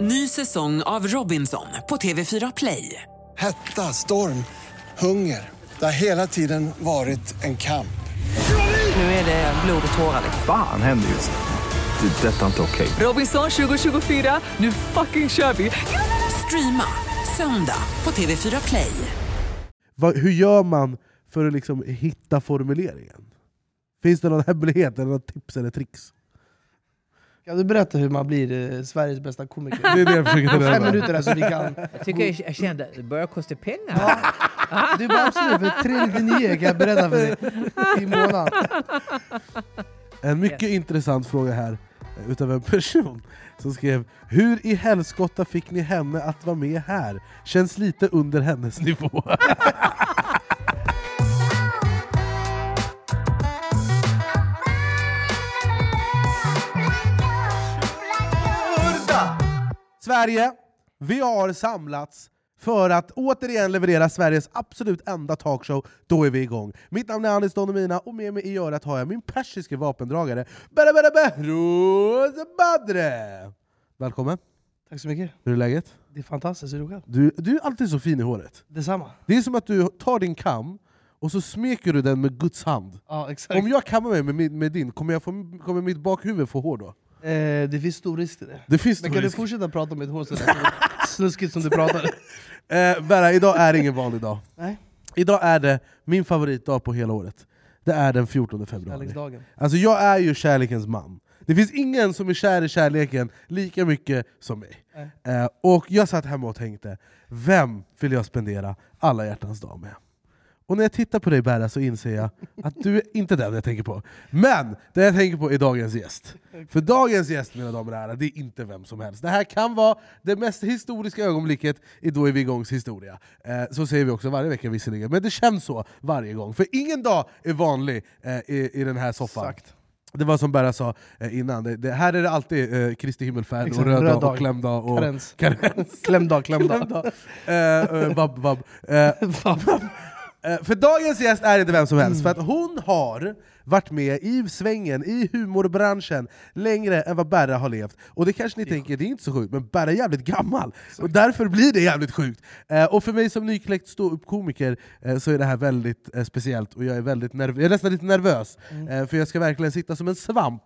Ny säsong av Robinson på TV4 Play. Hetta, storm, hunger. Det har hela tiden varit en kamp. Nu är det blod och tårar. Fan händer just nu. Det. är Detta är inte okej. Robinson 2024, nu fucking kör vi! Streama söndag på TV4 Play. Vad- hur gör man för att liksom hitta formuleringen? Finns det någon hemlighet, eller något tips eller tricks? Kan du berätta hur man blir eh, Sveriges bästa komiker? Det är det jag försöker ta reda fem på. minuter så vi kan... Jag tycker jag, jag kände att det börjar kosta pengar. Du bara absolut, för 399 kan jag berätta för dig i månaden. En mycket intressant fråga här, eh, utav en person som skrev Hur i helskotta fick ni henne att vara med här? Känns lite under hennes nivå. Sverige, vi har samlats för att återigen leverera Sveriges absolut enda talkshow. Då är vi igång. Mitt namn är Anis Don Omina och med mig i örat har jag min persiske vapendragare Bere Bere Behrouz Badre! Välkommen, Tack så mycket. hur är läget? Det är fantastiskt, hur är det själv? Du, du är alltid så fin i håret. Detsamma. Det är som att du tar din kam och så smeker du den med Guds hand. Ja, exakt. Om jag kammar mig med, min- med din, kommer, jag få, kommer mitt bakhuvud få hår då? Eh, det finns stor risk till det. Det finns Men kan du risk. fortsätta prata om mitt hår sådär snuskigt som du pratade? Eh, Berra, idag är ingen vanlig dag. Nej, Idag är det min favoritdag på hela året. Det är den 14 februari. Alltså jag är ju kärlekens man. Det finns ingen som är kär i kärleken lika mycket som mig. Eh, och jag satt hemma och tänkte, vem vill jag spendera alla hjärtans dag med? Och när jag tittar på dig Berra så inser jag att du är inte den jag tänker på. Men det jag tänker på är dagens gäst. För dagens gäst mina damer och herrar, det är inte vem som helst. Det här kan vara det mest historiska ögonblicket i Då är vi igångs historia. Eh, så säger vi också varje vecka visserligen, men det känns så varje gång. För ingen dag är vanlig eh, i, i den här soffan. Exakt. Det var som Berra sa eh, innan, det, det, här är det alltid eh, Kristi himmelfärd, och Exakt, röd, röd dag och klämdag och Karens. karens. Klämdag, klämdag. Klämdag. Eh, eh, vabb, vabb. Eh, Eh, För dagens gäst är inte vem som helst, för att hon har varit med i svängen, i humorbranschen, längre än vad Berra har levt. Och det kanske ni tänker, det är inte så sjukt, men Berra är jävligt gammal, och därför blir det jävligt sjukt. Eh, Och för mig som nykläckt ståuppkomiker eh, så är det här väldigt eh, speciellt, och jag är, väldigt nerv- jag är nästan lite nervös, eh, för jag ska verkligen sitta som en svamp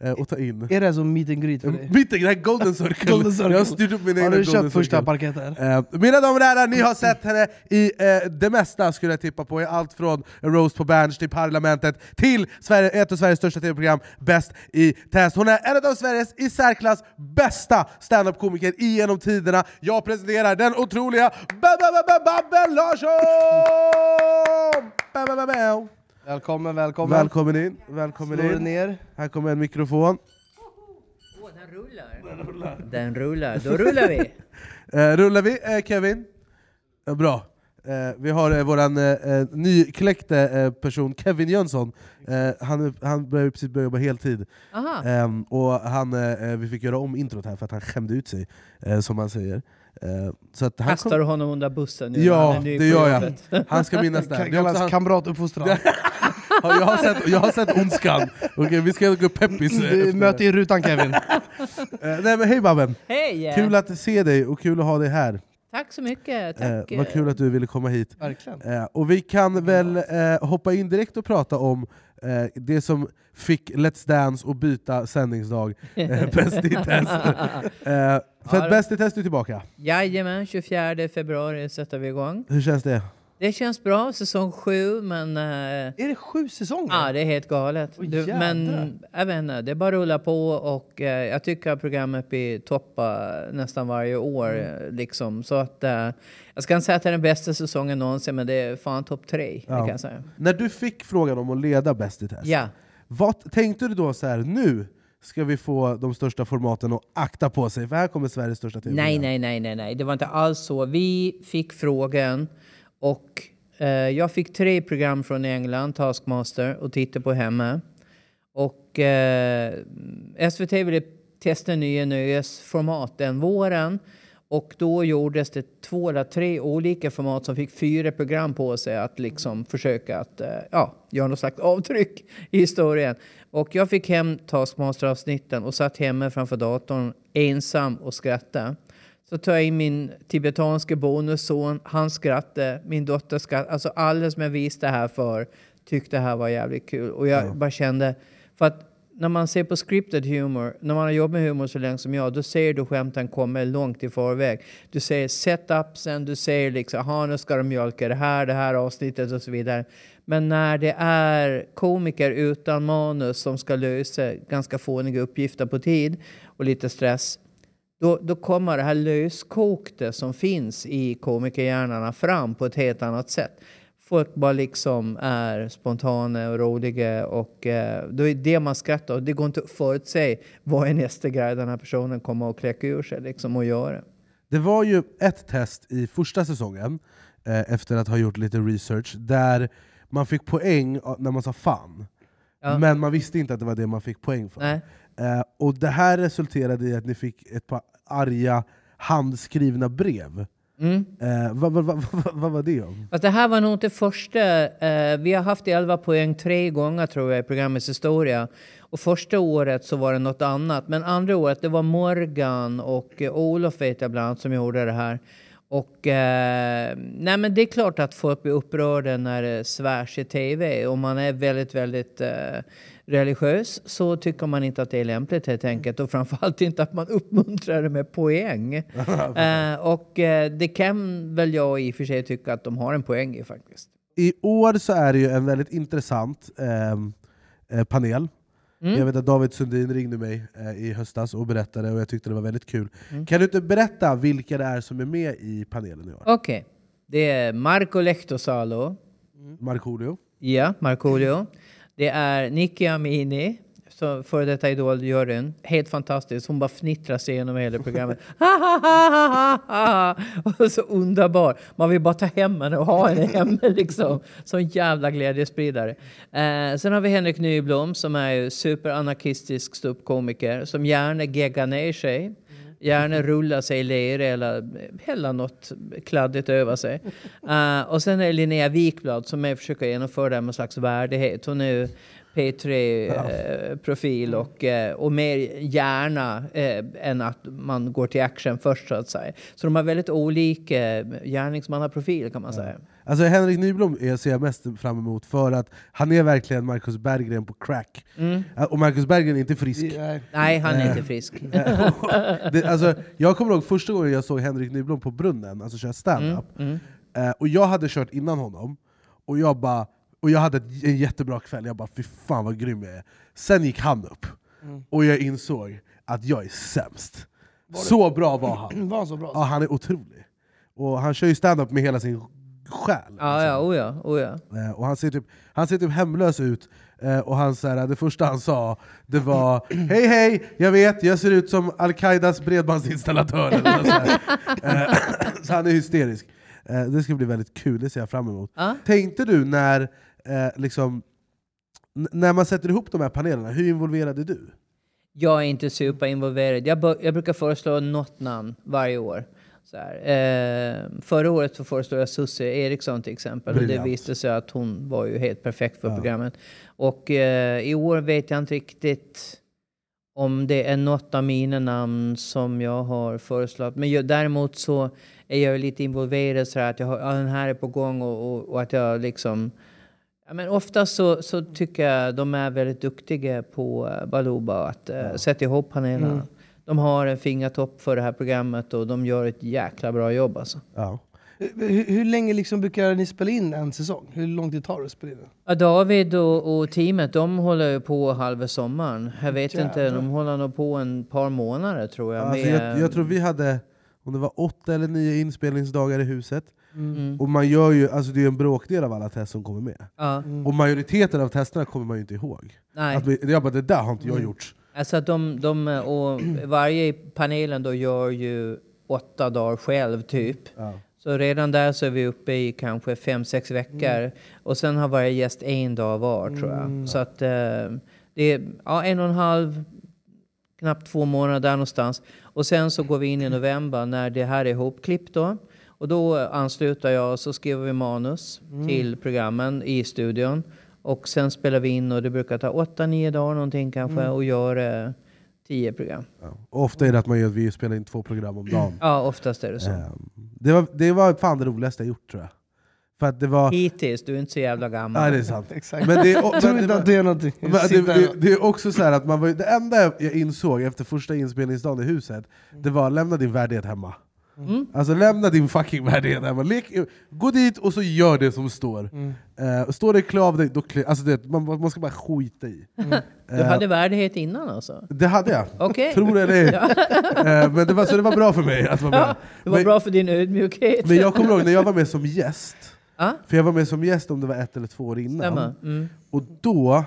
eh, och ta in Är det som meet and greet för dig? Mitten, det här golden circle. Golden circle. Jag har styrt upp min Har egna du golden köpt första circle. parketten? Eh, mina damer och herrar, ni har sett henne i eh, det mesta skulle jag tippa på, i allt från Roast på Berns till Parlamentet till Sverige, ett av Sveriges största tv-program, Bäst i test. Hon är en av Sveriges i särklass bästa standup-komiker genom tiderna. Jag presenterar den otroliga Babben Larsson! Ba, ba, ba, ba. Välkommen, välkommen. Välkommen in, välkommen Slå dig in. ner. Här kommer en mikrofon. Åh, den rullar. Den rullar. Då rullar vi. Eh, rullar vi, eh, Kevin? Eh, bra. Eh, vi har eh, våran eh, eh, nykläckte eh, person, Kevin Jönsson. Eh, han, han börjar precis börja jobba heltid. Aha. Ehm, och han, eh, vi fick göra om introt här för att han skämde ut sig, eh, som man säger. Eh, så att han, Kastar du honom under bussen nu? Ja, Han det gör jag. jobbet. han ska minnas det. här. Det är också Kallas han, kamratuppfostran. Ja, jag, har sett, jag har sett Ondskan, Okej, vi ska gå peppis. möte i rutan Kevin. Nej, men hej Babben! Hej! Kul att se dig och kul att ha dig här. Tack så mycket. Eh, Tack. vad kul att du ville komma hit. Verkligen. Eh, och vi kan väl eh, hoppa in direkt och prata om eh, det som fick Let's Dance att byta sändningsdag, eh, Bäst i test. Eh, för att Bäst i test är tillbaka. Jajamän, 24 februari sätter vi igång. Hur känns det? Det känns bra, säsong sju, men... eh, Är det sju säsonger? Ja, det är helt galet. Oj, Du, men jag vet inte, det bara rullar på och eh, jag tycker att programmet blir toppa nästan varje år. Mm. eh, Liksom. Så att, eh, jag ska inte säga att det är den bästa säsongen någonsin, men det är fan topp tre. Ja. När du fick frågan om att leda Bäst i test, Ja. vad tänkte du då så här, nu ska vi få de största formaten att akta på sig, för här kommer Sveriges största tv Nej, nej, nej, nej, nej. Det var inte alls så. Vi fick frågan och eh, jag fick tre program från England, Taskmaster, och titta på hemma. Och eh, SVT ville testa nya nöjesformat den våren. Och då gjordes det två eller tre olika format som fick fyra program på sig att liksom försöka att eh, ja, göra något slags avtryck i historien. Och jag fick hem Taskmaster-avsnitten och satt hemma framför datorn ensam och skrattade. Så tar jag in min tibetanske bonusson, han skrattade, min dotter skrattade. Alltså alla som jag det här för tyckte det här var jävligt kul. Och jag bara kände, för att när man ser på scripted humor, när man har jobbat med humor så länge som jag, då ser du skämten komma långt i förväg. Du ser setupsen, du ser liksom, aha, nu ska de mjölka det här, det här avsnittet och så vidare. Men när det är komiker utan manus som ska lösa ganska fåniga uppgifter på tid och lite stress, då, då kommer det här löskokte som finns i komikerhjärnorna fram på ett helt annat sätt. Folk bara liksom är spontana och roliga och eh, då är det man skrattar och det går inte att förutse vad är nästa grej den här personen kommer att kläcka ur sig liksom och göra. Det var ju ett test i första säsongen, eh, efter att ha gjort lite research, där man fick poäng när man sa fan. Ja. Men man visste inte att det var det man fick poäng för. Nej. Eh, och det här resulterade i att ni fick ett par arga handskrivna brev. Mm. Eh, vad, vad, vad, vad, var det om? Fast det här var nog inte första. Eh, vi har haft 11 poäng tre gånger tror jag i programmets historia. Och första året så var det något annat. Men andra året det var Morgan och eh, Olof vet jag bland annat som gjorde det här. Och eh, nej men det är klart att folk blir upprörda när det svärs i tv. Om man är väldigt, väldigt eh, religiös så tycker man inte att det är lämpligt helt enkelt. Och framförallt inte att man uppmuntrar det med poäng. eh, och eh, det kan väl jag i och för sig tycka att de har en poäng i faktiskt. I år så är det ju en väldigt intressant ehm, eh, panel. Mm. Jag vet att David Sundin ringde mig eh, i höstas och berättade, och jag tyckte det var väldigt kul. Mm. Kan du inte berätta vilka det är som är med i panelen i år? Okej. Det är Marco Lehtosalo. Markoolio? Ja, Markoolio. Det är Nicky Amini, före detta Idol-juryn. Helt fantastiskt. Hon bara fnittrar sig genom hela programmet. och så underbar. Man vill bara ta hem henne och ha henne hemma liksom. Sån jävla glädjespridare. Eh, sen har vi Henrik Nyblom som är ju superanarkistisk ståuppkomiker som gärna geggar ner sig. Gärna rulla sig i lera eller hälla något kladdigt över sig. Eh, och sen är Linnea Wikblad som är försöker genomföra det med en slags värdighet. Hon är ju P3-profil och, eh, och mer gärna eh, än att man går till action först så att säga. Så de har väldigt olika gärningsmannaprofil kan man säga. Alltså Henrik Nyblom är, ser jag mest fram emot för att han är verkligen Marcus Berggren på crack. Mm. Eh, Och Marcus Berggren är inte frisk. Nej. Han är inte frisk. det, alltså, jag kommer ihåg första gången jag såg Henrik Nyblom på Brunnen, alltså köra stand-up. Mm. Eh, och jag hade kört innan honom, och jag bara och jag hade en jättebra kväll, jag bara fy fan vad grym jag är. Sen gick han upp, och jag insåg att jag är sämst. Så bra var han. Var han så bra? Ja, han är otrolig. Och han kör ju stand-up med hela sin själ. Ja, ja, oh ja, oh ja. Eh, Och han ser typ, han ser typ hemlös ut, eh, och han, så här, det första han sa det var Hej hej, jag vet, jag ser ut som Al-Qaidas bredbandsinstallatör. så. Eh, så han är hysterisk. Det ska bli väldigt kul, det ser jag fram emot. Ja. Tänkte du när, liksom, när man sätter ihop de här panelerna, hur involverad är du? Jag är inte superinvolverad. Jag, jag brukar föreslå något namn varje år. Så. Eh, förra året så föreslog jag Susie Eriksson till exempel. Och det visade sig att hon var ju helt perfekt för programmet. Och eh, i år vet jag inte riktigt om det är något av mina namn som jag har föreslagit. Men jag, däremot så är jag lite involverad så här att jag har, ja, den här är på gång och, och, och att jag liksom Ja, men ofta så, så tycker jag de är väldigt duktiga på uh, Baluba att uh, sätta ihop panelerna. De har en fingertopp för det här programmet och de gör ett jäkla bra jobb alltså. Ja. Hur, hur länge liksom brukar ni spela in en säsong? Hur lång tid tar det att spela in? Ja, David och, och teamet de håller ju på halva sommaren. Jag vet inte, Jävlar. de håller nog på en par månader tror jag. Alltså, med- jag, jag tror vi hade om det var åtta eller nio inspelningsdagar i huset, Mm. och man gör ju, alltså det är en bråkdel av alla test som kommer med. Ja, Och majoriteten av testerna kommer man ju inte ihåg. nej. Att vi, jag bara, det där har inte jag gjort. Alltså att de, de, och varje i panelen då gör ju åtta dagar själv typ. Ja. Så redan där så är vi uppe i kanske fem, sex veckor. Och sen har varje gäst en dag var tror jag. Så att eh, det är ja, en och en halv, knappt två månader där någonstans. Och sen så går vi in i november när det här är ihopklippt då. Och då ansluter jag och så skriver vi manus till programmen i studion. Och sen spelar vi in och det brukar ta åtta, nio dagar någonting kanske och gör eh, tio program. Ja. Ofta är det att man gör, vi spelar in två program om dagen. Ja, oftast är det så. Ehm, Det var, det var fan det roligaste jag gjort tror jag. För att det var... Hittills, du är inte så jävla gammal. Nej, det är sant. Exakt. Men det, är- men inte det, det är någonting. men det, det, det är också så här att man var, det enda jag insåg efter första inspelningsdagen i huset, det var lämna din värdighet hemma. Mm. Alltså lämna din fucking värdighet hemma. Lek, gå dit och så gör det som står. Mm. Eh, står det klä av dig, då klä, alltså det, man, man ska bara skita i. Du hade värdighet innan alltså? Det hade jag. Okej. Tror det eller ej. Eh, men det var, så det var bra för mig att vara med. Ja, det var men, bra för din ödmjukhet. men jag kommer ihåg när jag var med som gäst, Ja, för jag var med som gäst om det var ett eller två år innan. Mm. Och då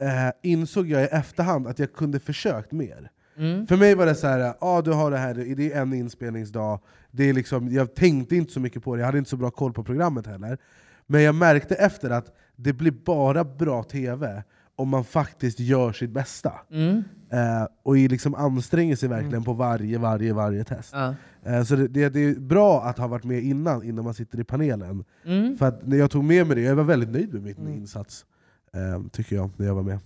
eh, insåg jag i efterhand att jag kunde försökt mer. Mm. För mig var det så här, ah, du har det här, det är en inspelningsdag, det är liksom, jag tänkte inte så mycket på det, jag hade inte så bra koll på programmet heller. Men jag märkte efter att det blir bara bra TV om man faktiskt gör sitt bästa. Mm. Eh, och liksom anstränger sig verkligen på varje, varje, varje test. Ja. Eh, så det, det, det är bra att ha varit med innan, innan man sitter i panelen. Mm. För att när jag tog med mig det, jag var väldigt nöjd med min insats. Eh, tycker jag, när jag var med.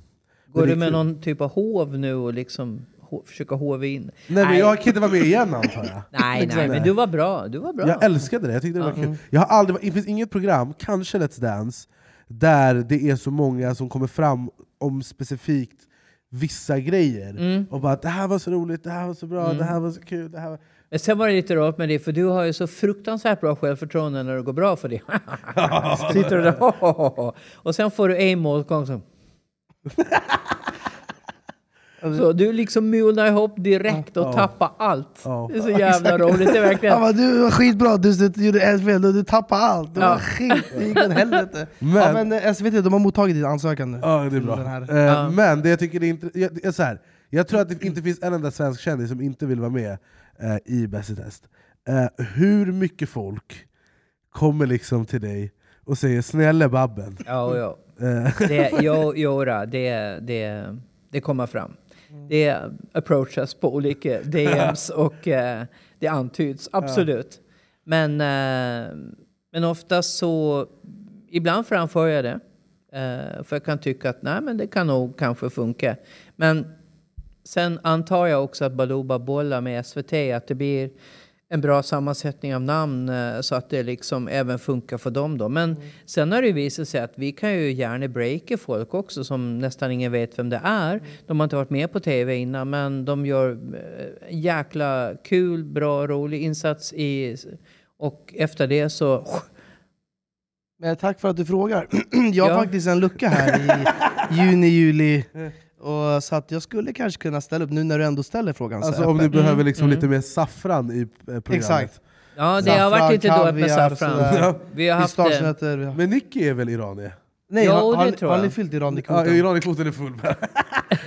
Går du med kul. någon typ av hov nu och liksom ho- försöka hova in? Nej, men jag kan inte vara med igen antar jag. Nej, nej, men du var bra. Du var bra. Jag älskade det, jag tyckte det var kul. Jag har aldrig, det finns inget program, kanske Let's Dance, där det är så många som kommer fram om specifikt vissa grejer. Mm. Och bara det här var så roligt, det här var så bra, det här var så kul. Det här var... Men sen var det lite rart med det, för du har ju så fruktansvärt bra självförtroende när det går bra för dig. Sitter du där och sen får du en målgång som... Så du liksom mulnar ihop direkt och Ja. tappar allt. Ja. Det är så jävla roligt. Det är Han verkligen... bara, du var skitbra, du, du gjorde ett fel, du, du tappade allt. Det var Ja. skit, det gick åt helvete. Men- ja, men eh, SVT, de har mottagit din ansökan nu. Ja, det är bra. Den här. Ja. Men det jag tycker är inte, jag, jag, så här, jag tror att det inte finns en enda svensk kändis som inte vill vara med eh, i Bäst i test. Eh, hur mycket folk kommer liksom till dig och säger 'snälla Babben' Ja, ja. Eh, Det, jo, jo, det, det, det kommer fram. Det approachas på olika DMs och eh, det antyds, absolut. Men, eh, men oftast så, ibland framför jag det. Eh, för jag kan tycka att nej, men det kan nog kanske funka. Men sen antar jag också att Baluba bollar med SVT, att det blir en bra sammansättning av namn eh, så att det liksom även funkar för dem. Då. Men sen har det visat sig att vi kan ju gärna breaka folk också som nästan ingen vet vem det är. De har inte varit med på tv innan men de gör eh, en jäkla kul, bra, rolig insats i och efter det så Men tack för att du frågar. Jag har Ja. faktiskt en lucka här i juni, juli. Och, så att jag skulle kanske kunna ställa upp nu när du ändå ställer frågan. så alltså om du behöver liksom lite mer saffran i eh, programmet. Exakt. Ja, det har varit lite dåligt med saffran. Vi har haft... har- Men Nicky är väl iranier? Nej, Jo, har, det har, har ni fyllt Ja, iranier-kvoten? iranier-kvoten är full.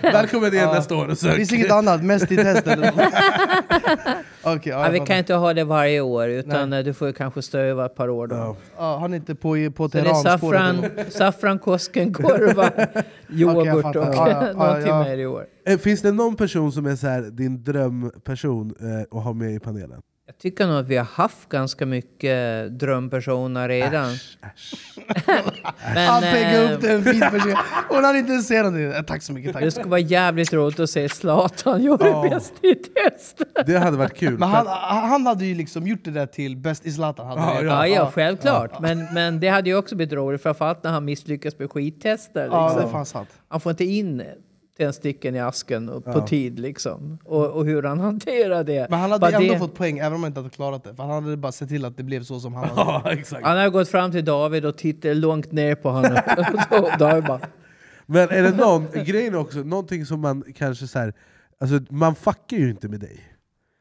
Välkommen igen Ja. nästa år och sök. Finns inget annat? Mest i test? Okej, ja, Ja, vi kan inte ha det varje år, utan eh, du får ju kanske stå över ett par år då. Ja. ja, har ni inte på, på det Teheran saffran, saffran Koskenkorva, yoghurt fattar. och Ja, ja, ja, någonting ja. mer i år. Eh, Finns det någon person som är så här, din drömperson eh, att ha med i panelen? Jag tycker nog att vi har haft ganska mycket drömpersoner redan. Äsch, äsch. Men, Han peggar eh, upp det en fin person. Hon har inte sett någonting. Eh, Tack så mycket. Tack. Det skulle vara jävligt roligt att se Zlatan göra Ja. bäst i test. Det hade varit kul. Men han, han hade ju liksom gjort det där till bäst i Zlatan. Hade Ja. Ja, ja, självklart. Men, men det hade ju också blivit roligt, framförallt när han misslyckas med skittester. ja, det Liksom. fan sant. Han får inte in tändsticken i asken och på Ja. tid liksom. Och, och hur han hanterar det. Men han hade Bara ändå det- fått poäng även om han inte hade klarat det. För han hade bara sett till att det blev så som han hade. Ja, exakt. Han har gått fram till David och tittat långt ner på honom. David bara... Men är det någon, grejen också, någonting som man kanske så här, alltså man fuckar ju inte med dig.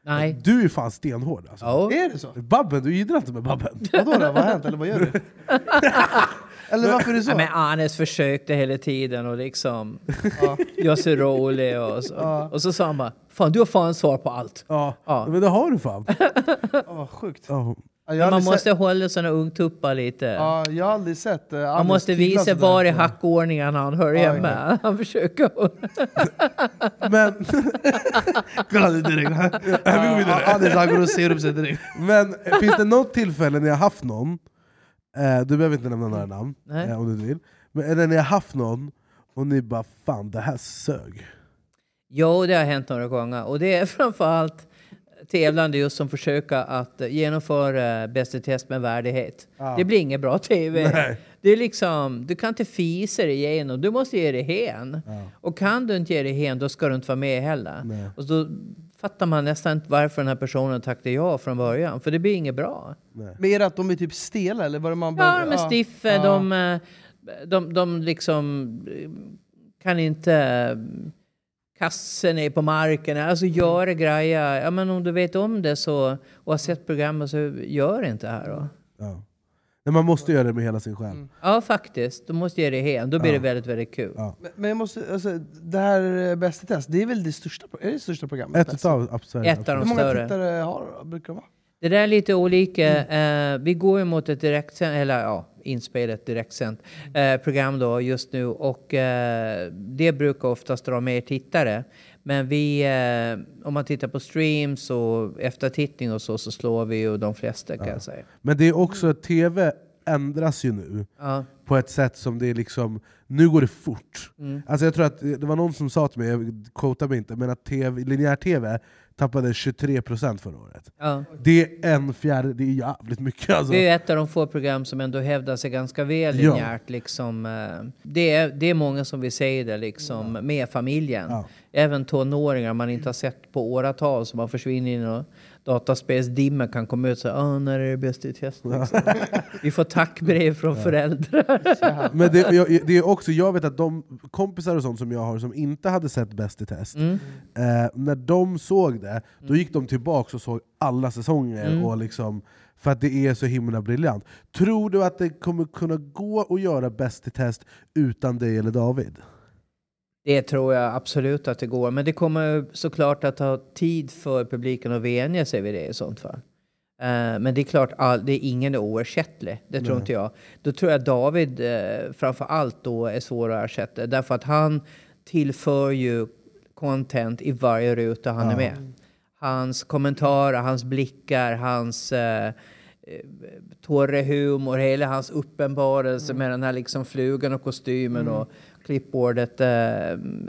Nej. Du är fan stenhård alltså. Ja. Är det så? Babben, du gillar inte med Babben. Vadå då? Vad har hänt? Eller vad gör du? Eller varför är det så? Ja, men Anes försökte hela tiden och liksom Ja. göra sig rolig och så. Ja. Och så sa han bara Fan du har fan svar på allt. Ja, Ja. men det har du fan. Ja, vad sjukt. Ja. Ja, har Man måste sett, hålla såna ungtuppar lite. ja, jag har aldrig sett uh, Man måste visa var i hackordningen han hör Ja, hemma. Han försöker... Men, Kolla det direkt. Ja, Anis han går och ser upp sig direkt. men finns det något tillfälle när jag haft någon, eh, du behöver inte nämna några namn Nej. eh, om du vill, men är det när jag haft någon och ni bara 'fan det här sög' Jo, det har hänt några gånger. Och det är framförallt tävlande just som försöker att eh, genomföra Bäst i test med värdighet. Det blir inget bra TV. Nej. Det är liksom, du kan inte fisa dig igenom, du måste ge dig hen. Och kan du inte ge dig hen, då ska du inte vara med heller. Nej. Och då fattar man nästan inte varför den här personen tackade ja från början. För det blir inget bra. Men är det att de är typ stela eller vad är det man Ja, bör- de är stiffa, Ja. de, eh, de, de liksom eh, kan inte eh, kassa ner på marken, alltså göra grejer. Ja, men om du vet om det så, och har sett programmet så gör inte det här då. ja. Nej, Man måste göra det med hela sin själ. Mm. Ja, faktiskt. Du måste ge det hem. Då blir det väldigt, väldigt kul. Ja. Men- Men jag måste, alltså, det här eh, Bäst i test, det är väl det största, är det, det största programmet? Ett utav absolut. Ett av Hur de många större. tittare har det, brukar vara? Det där är lite olika. Eh, vi går ju mot ett direktsänt, eller ja, inspelat direktsänt eh, program då just nu och eh, det brukar oftast dra mer tittare. Men vi, eh, om man tittar på streams och eftertittning och så, så slår vi ju de flesta kan jag säga. Men det är också, TV ändras ju nu Ja. På ett sätt som det är liksom, nu går det fort. Mm. Alltså jag tror att det var någon som sa till mig, jag quotar mig inte, men att TV, linjär TV tappade 23% förra året. Ja. Det är en fjärde, det är jävligt mycket alltså. Det är ett av de få program som ändå hävdar sig ganska väl Ja. linjärt. Liksom, eh, det, är, det är många som vill se det liksom, med familjen. Ja. Även tonåringar man inte har sett på åratal som har försvunnit in och dataspelsdimma kan komma ut och säga ah, när är det bäst i test? Liksom. Vi får tackbrev från föräldrar. Men det, jag, det är också, jag vet att de kompisar och sånt som jag har som inte hade sett Bäst i test, Mm. eh, när de såg det, då gick de tillbaka och såg alla säsonger. Mm. Och liksom, för att det är så himla briljant. Tror du att det kommer kunna gå att göra Bäst i test utan dig eller David? Det tror jag absolut att det går. Men det kommer såklart att ta tid för publiken att vänja sig vid det i sånt fall. Eh, men det är klart, all, det är ingen oersättlig. Det tror inte jag. Då tror jag David uh, framför allt då är svår att ersätta. Därför att han tillför ju content i varje ruta han är med. Hans kommentarer, hans blickar, hans uh, torre humor, hela hans uppenbarelse med den här liksom flugan och kostymen och klippbordet. Eh,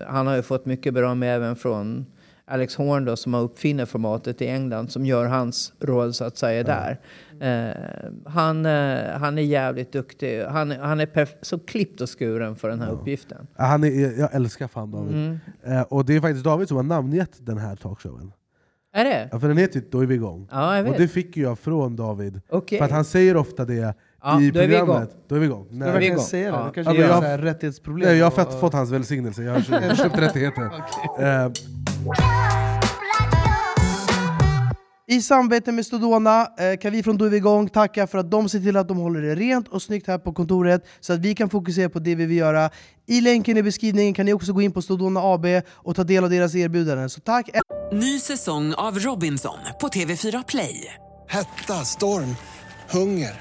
han har ju fått mycket beröm även från Alex Horn då, som har uppfinner formatet i England som gör hans roll så att säga där. Eh, han, eh, han är jävligt duktig. Han, han är så klippt och skuren för den här uppgiften. Ja, Han är, jag älskar fan David. Mm. Eh, och det är faktiskt David som har namngett den här talkshowen. Är det? Ja, för den heter ju Då är vi igång. Ja, Och det fick jag från David. Okej. För att han säger ofta det Ja, i då är vi programmet. igång. Då är vi igång. Ska Nej, jag verkligen igång. säga det? Ja. Du kanske Ja, jag- här rättighetsproblem? Nej, jag har och- fått, fått hans välsignelse, jag har köpt, köpt rättigheter. I samarbete med Stodona eh, kan vi från Då är vi igång tacka för att de ser till att de håller det rent och snyggt här på kontoret så att vi kan fokusera på det vi vill göra. I länken i beskrivningen kan ni också gå in på Stodona AB och ta del av deras erbjudanden. Så tack! Ny säsong av Robinson på TV4 Play. Hetta, storm, hunger.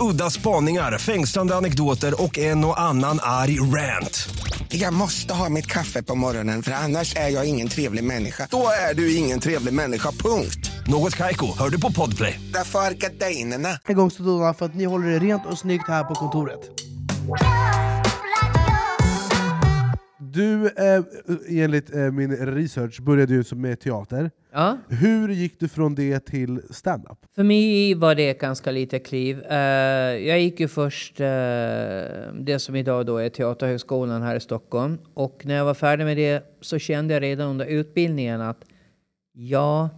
Udda spaningar, fängslande anekdoter och en och annan arg rant. Jag måste ha mitt kaffe på morgonen för annars är jag ingen trevlig människa. Då är du ingen trevlig människa, punkt. Något Kaiko, hör du på Podplay. Därför är gardinerna. igång Stodona för att ni håller det rent och snyggt här på kontoret. Du, eh, enligt eh, min research, började ju som med teater. Ja. Hur gick du från det till stand-up? För mig var det ganska litet kliv. Eh, jag gick ju först uh, det som idag då är Teaterhögskolan här i Stockholm. Och när jag var färdig med det så kände jag redan under utbildningen att ja,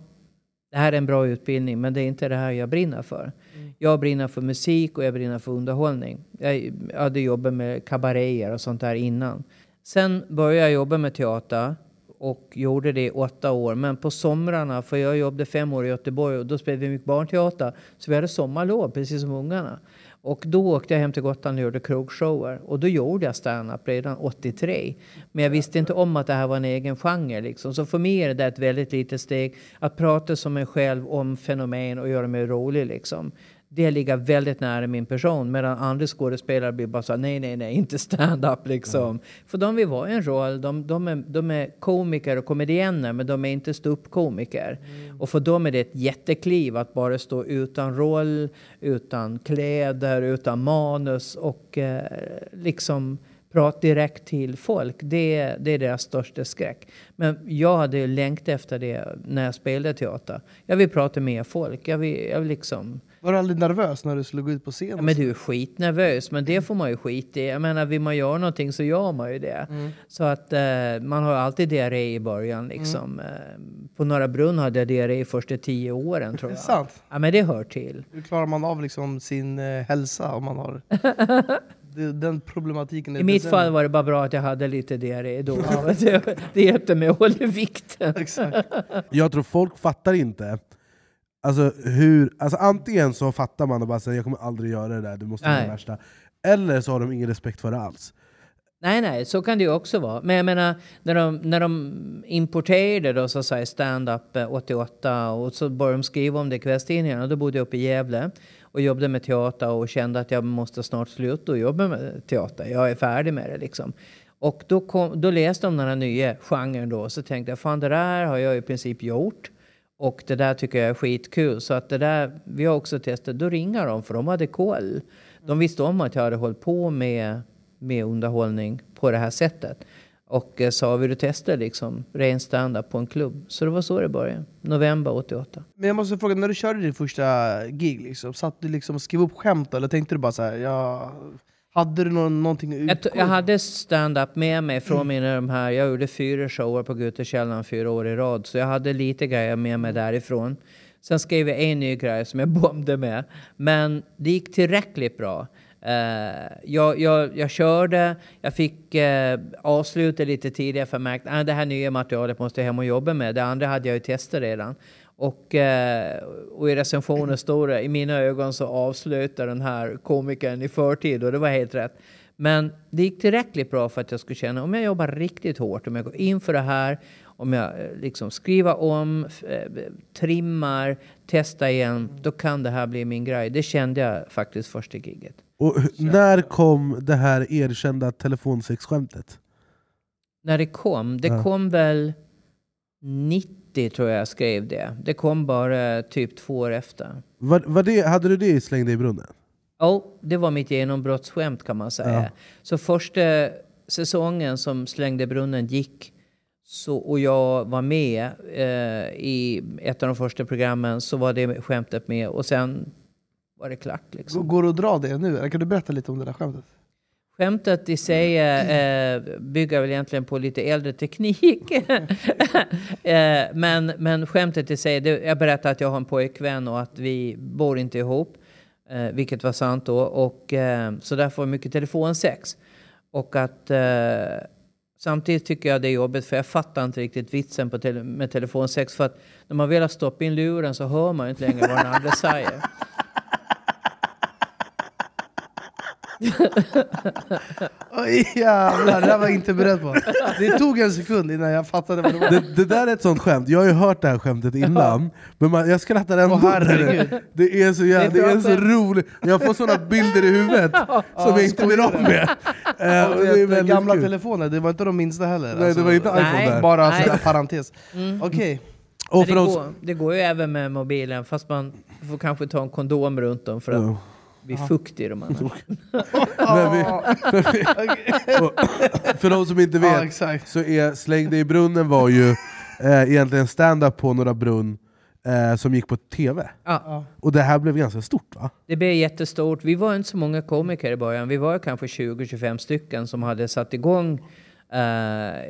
det här är en bra utbildning men det är inte det här jag brinner för. Jag brinner för musik och jag brinner för underhållning. Jag hade jobbat med kabaréer och sånt där innan. Sen började jag jobba med teater och gjorde det i åtta år. Men på somrarna, för jag jobbade fem år i Göteborg och då spelade vi mycket barnteater. Så vi hade sommarlov precis som ungarna. Och då åkte jag hem till Gotland och gjorde krogshower. Och då gjorde jag stand-up redan 83. Men jag visste inte om att det här var en egen genre. Liksom. Så för mig är det ett väldigt litet steg att prata som en själv om fenomen och göra mig rolig. Liksom. Det ligger väldigt nära min person. Medan andra skådespelare blir bara så nej, nej, nej, inte stand-up liksom. För de vill vara i en roll. De, de, är, de är komiker och komedienner, men de är inte ståuppkomiker. Och för dem är det ett jättekliv att bara stå utan roll, utan kläder, utan manus och eh, liksom prata direkt till folk. Det, det är deras största skräck. Men jag hade längtat efter det när jag spelade teater. Jag vill prata med folk. Jag vill, jag vill liksom... Var du aldrig nervös när du skulle gå ut på scen? Ja, men du är skitnervös, men det får man ju skit i. Jag menar, vill man göra någonting så gör man ju det. Mm. Så att eh, man har alltid diarré i början liksom. Eh, på Norra Brunn hade jag diarré första tio åren tror Det är jag. sant. Ja, men det hör till. Hur klarar man av liksom sin eh, hälsa om man har den problematiken? är I mitt fall var det bara bra att jag hade lite diarré då. Det hjälpte mig att hålla vikten. Exakt. Jag tror folk fattar inte Alltså, hur, alltså antingen så fattar man och bara säger jag kommer aldrig göra det där, det måste vara det Nej. värsta. Eller så har de ingen respekt för det alls. Nej, nej, så kan det ju också vara. Men jag menar, när de, när de importerade då, så att säga, stand-up eh, 88 och så började de skriva om det i kvällstidningarna. Då bodde jag uppe i Gävle och jobbade med teater och kände att jag måste snart sluta och jobba med teater. Jag är färdig med det liksom. Och då, kom, då läste de den här nya genren då så tänkte jag fan det där har jag i princip gjort. Och det där tycker jag är skitkul. Så att det där, vi har också testat, då ringer de för de hade koll. De visste om att jag hade hållit på med, med underhållning på det här sättet. Och eh, sa, vill du testa liksom ren standup på en klubb? Så det var så det började. November 88. Men jag måste fråga, när du körde din första gig, liksom, satt du liksom och skrev upp skämt eller tänkte du bara så här, jag hade du någon, någonting att Jag, utgå t- jag hade stand-up med mig från mina de här, jag gjorde fyra shower på Gutekällaren fyra år i rad. Så jag hade lite grejer med mig därifrån. Sen skrev jag en ny grej som jag bombade med. Men det gick tillräckligt bra. Eh, jag, jag, jag körde, jag fick uh, avsluta lite tidigare för jag märkte att det här nya materialet måste jag hem och jobba med. Det andra hade jag ju testat redan. Och, eh, och i recensionen står det, i mina ögon så avslutar den här komikern i förtid och det var helt rätt. Men det gick tillräckligt bra för att jag skulle känna om jag jobbar riktigt hårt, om jag går in för det här, om jag eh, liksom skriver om, eh, trimmar, testar igen, då kan det här bli min grej. Det kände jag faktiskt första giget. Och när kom det här erkända telefonsexskämtet? När det kom, det Ja. kom väl 90 tror jag skrev det. Det kom bara typ två år efter. Var, var det, hade du det i Släng dig i brunnen? Ja, det var mitt genombrottsskämt kan man säga. Ja. Så första säsongen som Slängde brunnen gick så, och jag var med eh, i ett av de första programmen så var det skämtet med och sen var det klart. Liksom. Går det att dra det nu? Kan du berätta lite om det där skämtet? Skämtet i sig eh, bygger väl egentligen på lite äldre teknik. eh, men, men skämtet i sig, det, jag berättar att jag har en pojkvän och att vi bor inte ihop. Eh, vilket var sant då. Och, eh, så det mycket telefonsex. Och att eh, samtidigt tycker jag det är jobbigt för jag fattar inte riktigt vitsen på tele, med telefonsex. För att när man väl har stoppat in luren så hör man inte längre vad den andra säger. Oj jävlar, det där var jag inte beredd på. Det tog en sekund innan jag fattade vad det var. Det, det där är ett sånt skämt, jag har ju hört det här skämtet innan, men man, jag skrattar ändå. Åh, herregud. det är så, jävla, Det är så roligt, jag får såna bilder i huvudet som jag inte blir av med. Eh, och det är väldigt gamla kul. telefoner, det var inte de minsta heller. Nej, det var inte iPhone Nej. där. Bara Nej. sådär parentes. Okej. Och Men för det, oss, går, det går ju även med mobilen fast man får kanske ta en kondom runt dem för att Ja. Bli fukt i dem annars. men vi, och, för de som inte Ja, vet, exakt. så är Släng dig i brunnen var ju eh, egentligen stand-up på Norra Brunn eh, som gick på TV. Ja, Och det här blev ganska stort va? det blev jättestort. Vi var inte så många komiker i början. Vi var kanske 20-25 stycken som hade satt igång eh,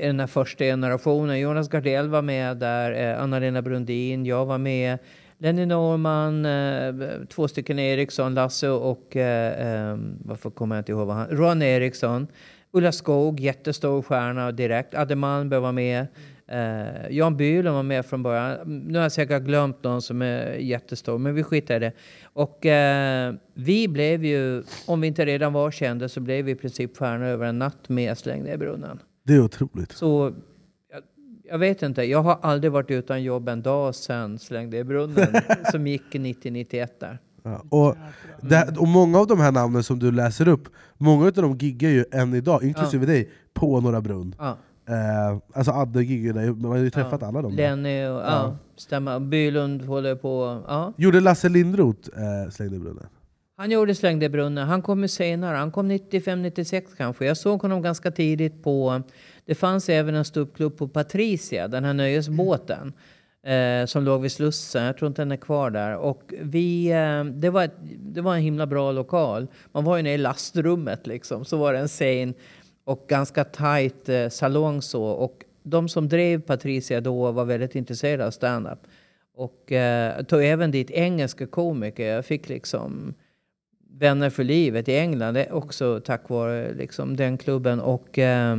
i den här första generationen. Jonas Gardell var med där, eh, Anna-Lena Brundin, jag var med. Lenny Norman, eh, två stycken Eriksson, Lasse och eh, eh, varför kommer jag inte ihåg vad han... Ron Eriksson. Ulla Skog, jättestor stjärna direkt. Adde Malmberg var med. Eh, Jan Bylund var med från början. Nu har jag säkert glömt någon som är jättestor, men vi skiter i det. Och eh, vi blev ju, om vi inte redan var kända, så blev vi i princip stjärnor över en natt med Släng i brunnen. Det är otroligt. Så jag, vet inte, jag har aldrig varit utan jobb en dag sedan Släng ner i brunnen, som gick 90-91 där. Ja, och, det, och många av de här namnen som du läser upp, många av dem giggar ju än idag, inklusive dig, på Norra Brunn. Ja. Eh, alltså Adde giggar där, man har ju träffat alla dem. Lenny och, ja, stämmer. Bylund håller på, ja. Gjorde Lasse Lindroth eh, Slängde i brunnen? Han gjorde Slängde i brunnen. Han kom senare. Han kom 95-96 kanske. Jag såg honom ganska tidigt på... Det fanns även en ståuppklubb på Patricia, den här nöjesbåten. Eh, som låg vid Slussen. Jag tror inte den är kvar där. Och vi, eh, det, var ett, det var en himla bra lokal. Man var ju nere i lastrummet liksom. Så var det en scen och ganska tajt eh, salong så. Och de som drev Patricia då var väldigt intresserade av stand-up. Och eh, tog även dit engelska komiker. Jag fick liksom vänner för livet i England. Det är också tack vare liksom, den klubben. Och Eh,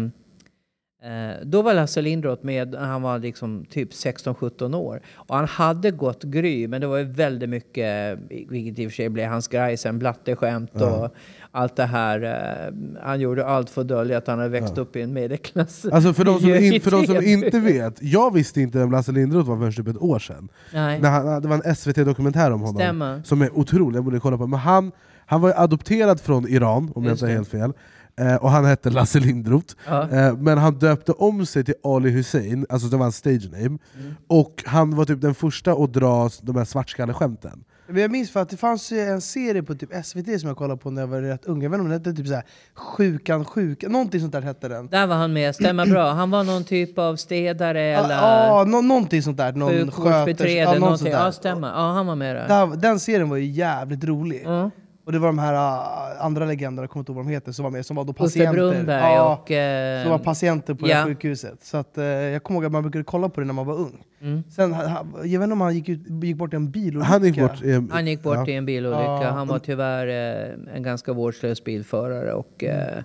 eh, då var Lasse Lindroth med när han var liksom typ 16-17 år. Och han hade gått Gry, men det var ju väldigt mycket, vilket i och för sig blev hans grej sen, blatteskämt och allt det här. Eh, han gjorde allt för att dölja att han hade växt upp i en medelklass. Alltså för de, som, in, för de som inte vet, jag visste inte vem Lasse Lindroth var förrän typ ett år sedan. Nej. När han, det var en SVT-dokumentär om honom, Stämmer. som är otrolig, jag borde kolla på. Men han, han var adopterad från Iran, om jag Just inte har helt fel. Eh, och han hette Lasse Lindroth. Ja. Eh, men han döpte om sig till Ali Hussein, alltså det var hans stage name. Mm. Och han var typ den första att dra de här svartskalleskämten. Men jag minns för att det fanns en serie på typ SVT som jag kollade på när jag var rätt ung, jag vet inte om den hette typ såhär Sjukan sjukan, någonting sånt där hette den. Där var han med, stämmer bra. Han var någon typ av städare Ja, eller ja, nå- någonting sånt där. Någon sjukvårdsbiträde. ja, någonting. sånt där. Ja, stämmer. Ja, han var med där. Där, den serien var ju jävligt rolig. Ja. Och det var de här uh, andra legenderna, jag kommer inte ihåg vad de heter, som var med, som var då patienter. Ja, och... Eh, som var patienter på det ja. här sjukhuset. Så att, eh, jag kommer ihåg att man brukade kolla på det när man var ung. Mm. Sen, jag vet inte om han gick, ut, gick bort i en bilolycka. Han gick bort i en, Han gick bort ja. i en bilolycka. Han var tyvärr eh, en ganska vårdslös bilförare och eh,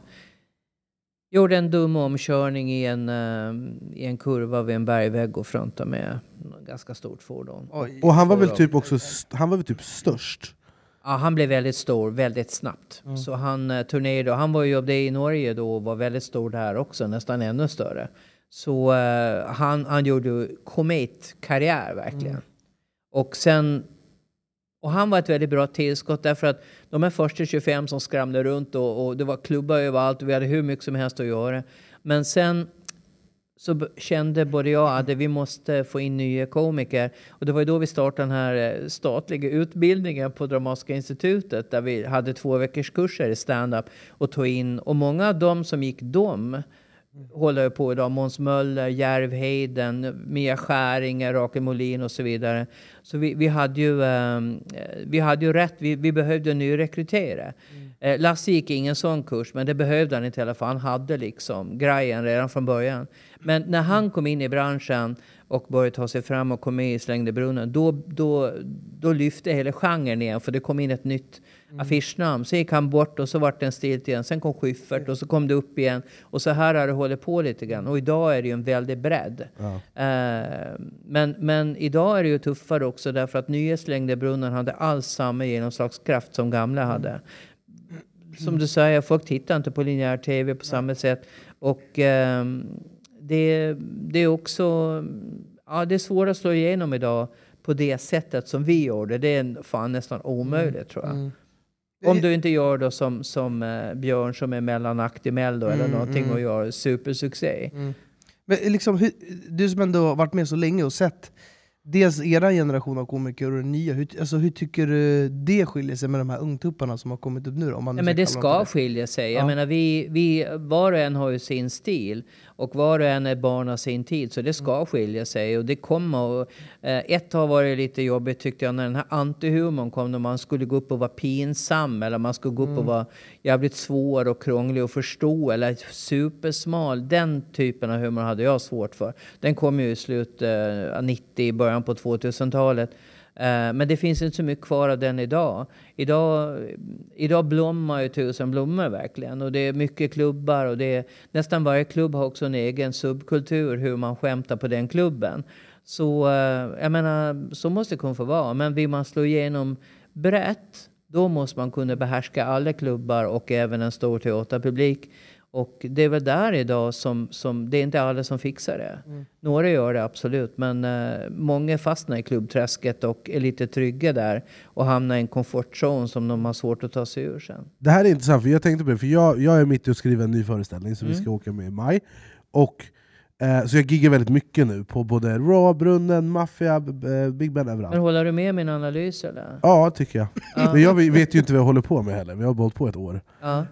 gjorde en dum omkörning i en, eh, i en kurva vid en bergvägg och frontade med ett ganska stort fordon. Oj. Och han var väl typ också st- han var väl typ störst? Ja, han blev väldigt stor väldigt snabbt. Mm. Så han eh, turnerade. Han var ju det i Norge då och var väldigt stor där också, nästan ännu större. Så eh, han, han gjorde kometkarriär verkligen. Mm. Och sen... Och han var ett väldigt bra tillskott därför att de här första 25 som skramlade runt och, och det var klubbar överallt och vi hade hur mycket som helst att göra. Men sen så kände både jag och Adde vi måste få in nya komiker. Och det var ju då vi startade den här eh, statliga utbildningen på Dramatiska institutet där vi hade två veckors kurser i stand-up och tog in, och många av dem som gick dem håller ju på idag. Måns Möller, Järvheden, Mia Skäringer, Rakel Molin och så vidare. Så vi, vi, hade, ju, ehm, eh, vi hade ju rätt, vi, vi behövde nyrekrytera. Eh, Lasse gick ingen sån kurs, men det behövde han inte heller för han hade liksom grejen redan från början. Men när han kom in i branschen och började ta sig fram och kom med i Slängde brunnen, då, då, då lyfte hela genren igen för det kom in ett nytt affischnamn. Sen gick han bort och så vart det en stilt igen. Sen kom Schyffert och så kom det upp igen. Och så här har det hållit på lite grann. Och idag är det ju en väldig bredd. Eh, men, men idag är det ju tuffare också därför att nya Slängde brunnen hade alls samma genomslagskraft som gamla hade. Som du säger, folk tittar inte på linjär tv på samma sätt. Och ehm, det, det är också... Ja, det är svårt att slå igenom idag på det sättet som vi gjorde. Det är fan nästan omöjligt tror jag. Om du inte gör då som, som eh, Björn som är mellanakt i Mello eller någonting och gör supersuccé. Men liksom, hur, du som ändå har varit med så länge och sett dels era generation av komiker och den nya, hur, alltså, hur tycker du det skiljer sig med de här ungtupparna som har kommit upp nu? Då, om man Ja, nu men det kalla dem ska skilja sig. Ja. Jag menar, vi, vi, var och en har ju sin stil. Och var och en är barn av sin tid, så det ska skilja sig. Och det kommer och, eh, Ett har varit lite jobbigt tyckte jag när den här antihumorn kom, när man skulle gå upp och vara pinsam eller man skulle gå upp och vara jävligt svår och krånglig att förstå eller supersmal. Den typen av humor hade jag svårt för. Den kom ju i slutet av 90, början på 2000-talet. Eh, men det finns inte så mycket kvar av den idag. Idag, idag blommar ju tusen blommor verkligen. Och det är mycket klubbar och det är, nästan varje klubb har också en egen subkultur hur man skämtar på den klubben. Så eh, jag menar, så måste det kunna få vara. Men vill man slå igenom brett, då måste man kunna behärska alla klubbar och även en stor teaterpublik. Och det är väl där idag som, som det är inte alla som fixar det. Några gör det absolut, men eh, många fastnar i klubbträsket och är lite trygga där och hamnar i en komfortzon som de har svårt att ta sig ur sen. Det här är intressant, för jag tänkte på det, för jag, jag är mitt i att skriva en ny föreställning som vi ska åka med i maj. Och, så jag giggar väldigt mycket nu på både Raw, Brunnen, Mafia, eh, Big Ben, överallt. Men håller du med min analys eller? Ja, tycker jag. Men jag vet ju inte vad jag håller på med heller, vi har hållit på ett år.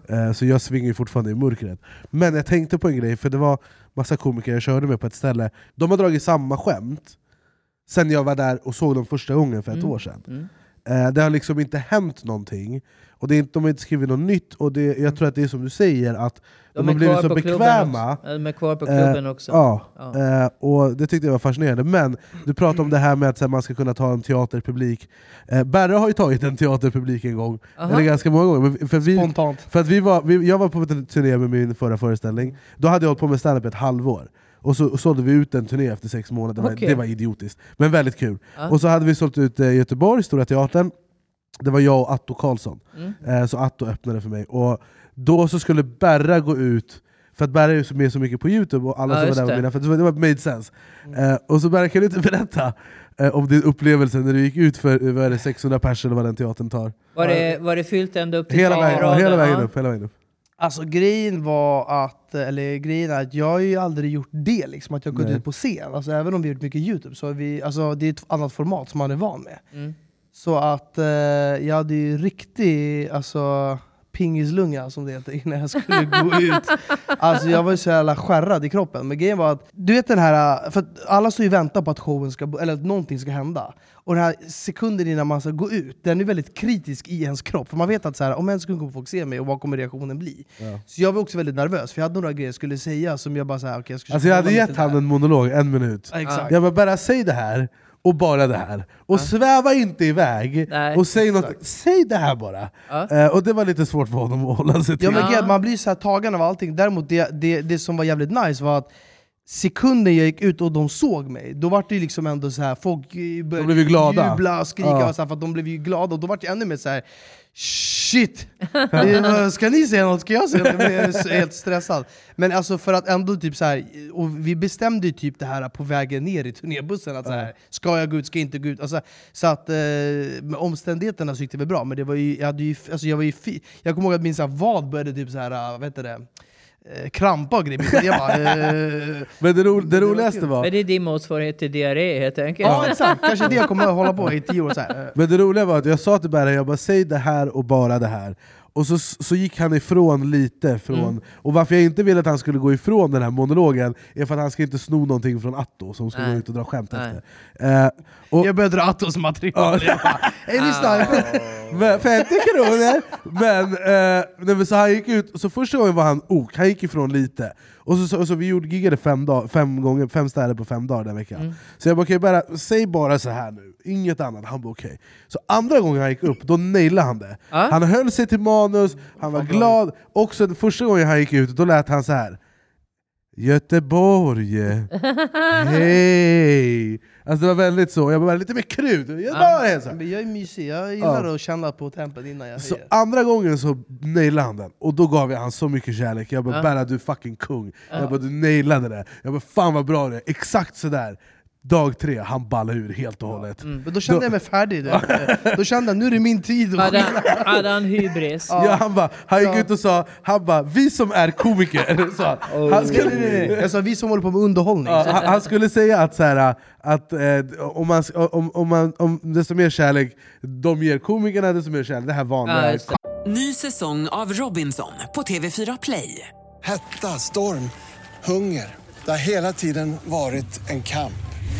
Eh, Så jag svingar fortfarande i mörkret. Men jag tänkte på en grej, för det var massa komiker jag körde med på ett ställe, de har dragit samma skämt sen jag var där och såg dem första gången för ett år sedan. Mm. Eh, Det har liksom inte hänt någonting, och det är inte, de har inte skrivit något nytt, och det, jag tror att det är som du säger, att de, har blivit så bekväma. också. De är kvar på klubben Eh, också. Ja, Ja. eh, och det tyckte jag var fascinerande. Men du pratade om det här med att här, man ska kunna ta en teaterpublik. Eh, Berre har ju tagit en teaterpublik en gång, Aha. eller ganska många gånger. För vi, Spontant. för att vi var, vi, jag var på en turné med min förra föreställning, då hade jag hållit på med standup ett halvår. Och så sålde vi ut en turné efter sex månader, det var, Okej. det var idiotiskt. Men väldigt kul. Ja. Och så hade vi sålt ut eh, i Göteborg, Stora Teatern. Det var jag och Atto Karlsson. Mm. Eh, så Atto öppnade för mig. Och då så skulle Berra gå ut, för att Berra är ju med så mycket på Youtube, och alla Ja, som var där var det. mina, för det var- det var made sense. Eh, och så Berra, kan du inte berätta eh, om din upplevelse när du gick ut för vad det, 600 personer eller vad den teatern tar? Var, det, var det fyllt ända upp till Hela vägen, ja, takraden? hela vägen upp. Hela vägen upp. Alltså grejen var att, eller grejen är att jag har ju aldrig gjort det, liksom, att jag gått ut på scen. Alltså, även om vi har gjort mycket Youtube, så är vi, alltså, det är ett annat format som man är van med. Mm. Så att eh, jag hade ju riktig alltså, pingislunga som det heter innan jag skulle gå ut. Alltså jag var ju så jävla skärrad i kroppen. Men grejen var att, du vet den här, för att alla står ju och väntar på att showen ska, eller att någonting ska hända. Och den här sekunden innan man ska gå ut, den är väldigt kritisk i ens kropp. För man vet att så här, om en sekund kommer folk se mig, och vad kommer reaktionen bli? Så jag var också väldigt nervös, för jag hade några grejer jag skulle säga som jag bara så här, okay, jag ska Alltså jag hade gett han här. en monolog, en minut. Ja, exakt. Jag bara, bara säg det här, och bara det här. Och sväva inte iväg, Nej, och säg något, säg det här bara. Ja. Eh, och det var lite svårt för honom att hålla sig till. Ja, men Ja. man blir så här tagen av allting. Däremot det, det, det som var jävligt nice var att sekunden jag gick ut och de såg mig, då var det liksom ändå så här folk eh, började blev glada. jubla och skrika, Ja. och så här, för de blev ju glada, och då var jag ännu mer så här. Shit! Det, vad- ska ni säga något? Ska jag säga något? Jag så helt stressad. Men alltså för att ändå typ så här, och vi bestämde ju typ det här på vägen ner i turnébussen, att så här, ska jag gå ut, ska jag inte gå ut? Alltså, så att eh, med omständigheterna så gick det väl bra, men det var ju, jag, hade ju, alltså jag var ju fi, Jag kommer ihåg att min så vad började typ så här, eh, vad heter det? Eh, krampa och grejer. Jag bara, eh, Men det, ro, det roligaste var, Men det är din motsvarighet till diarré helt enkelt. ja exakt, kanske det jag kommer att hålla på i tio år. Så här. men det roliga var att jag sa till Berra, jag bara säg det här och bara det här. Och så, så gick han ifrån lite, från, Mm. och varför jag inte ville att han skulle gå ifrån den här monologen är för att han ska inte sno någonting från Atto som ska Nej. gå ut och dra skämt Nej. efter. Eh, och, Jag började dra Attos material. Hej lyssna! Men 50 kronor! Men, eh, så han gick ut, så första gången var han ok, han gick ifrån lite. Och så, så, så vi gjorde, giggade fem, dag, fem, gånger, fem städer på fem dagar den veckan. Mm. Så jag bara, okay, bara, säg bara så här nu, inget annat. Han bara okej. Så andra gången han gick upp, då nailade han det. Ja. Han höll sig till manus, han var glad. Också första gången han gick ut, då lät han så här. Göteborg, hej! Alltså det var väldigt så, jag var lite mer krut. Göteborg! Här. Men jag är mysig, jag gillar att känna på tempot innan jag Så höjer. andra gången så nailade han den, och då gav jag han så mycket kärlek. Jag bara Ja. Berra du är fucking kung, jag bara du nailade det. Jag bara fan vad bra det är, exakt sådär. Dag tre, han ballade ur helt och hållet. Men då kände jag mig färdig. Då, då kände jag nu är det min tid. Hade han, hade han hybris? Ja, han, bara, han gick Ja. ut och sa, han bara, vi som är komiker, sa han. han, Nej, nej, skulle, nej, nej. Jag sa vi som håller på med underhållning. ja, han, han skulle säga att, så här, att eh, om, man, om, om, man, om desto mer kärlek de ger komikerna, desto mer kärlek. Det här vanliga. Ja. Ny säsong av Robinson på TV4 Play. Hetta, storm, hunger. Det har hela tiden varit en kamp.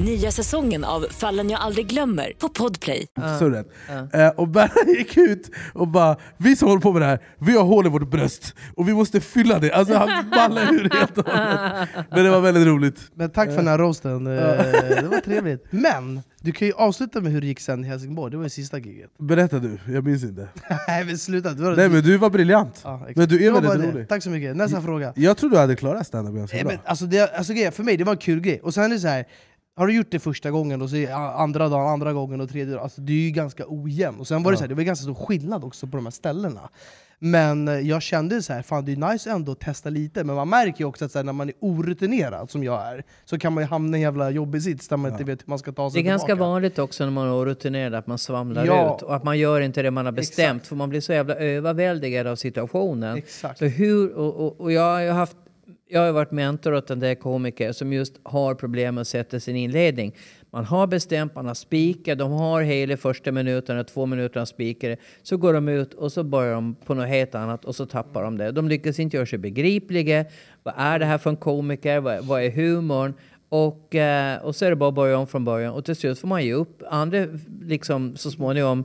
Nya säsongen av Fallen jag aldrig glömmer på Podplay. surret. Eh, och Berra gick ut och bara Vi som håller på med det här, vi har hål i vårt bröst och vi måste fylla det. Alltså han ballade ur helt och hållet. Men det var väldigt roligt. Men tack för den här roasten, Eh, det var trevligt. Men du kan ju avsluta med hur det gick sen i Helsingborg, det var ju sista giget. Berätta du, jag minns inte. Nej men sluta! Du var Nej men du var briljant. Ja, men du är väldigt rolig. Tack så mycket, nästa fråga. Jag tror du hade klarat standup ganska Nej, bra. men, alltså, det, alltså, för mig det var en kul grej, och sen är det så här. Har du gjort det första gången, och så är andra dagen, andra gången och tredje dagen, alltså, det är ju ganska ojämnt. Och sen var det, Ja. så här, det var ganska stor skillnad också på de här ställena. Men eh, jag kände så här, fan det är nice ändå att testa lite, men man märker ju också att här, när man är orutinerad som jag är, så kan man ju hamna i en jävla jobbig sits där man inte vet hur man ska ta Det sig är ganska tillbaka. vanligt också när man är orutinerad att man svamlar Ja. ut och att man gör inte det man har bestämt för man blir så jävla överväldigad av situationen. Exakt. Så hur, och, och, och jag har haft jag har varit mentor åt en del komiker som just har problem med att sätta sin inledning. Man har bestämt, man har spikat, de har hela första minuten, två minuterna spikade. Så går de ut och så börjar de på något helt annat och så tappar de det. De lyckas inte göra sig begripliga. Vad är det här för en komiker? Vad, vad är humorn? Och, eh, och så är det bara att börja om från början. Och till slut får man ge upp. Andra liksom så småningom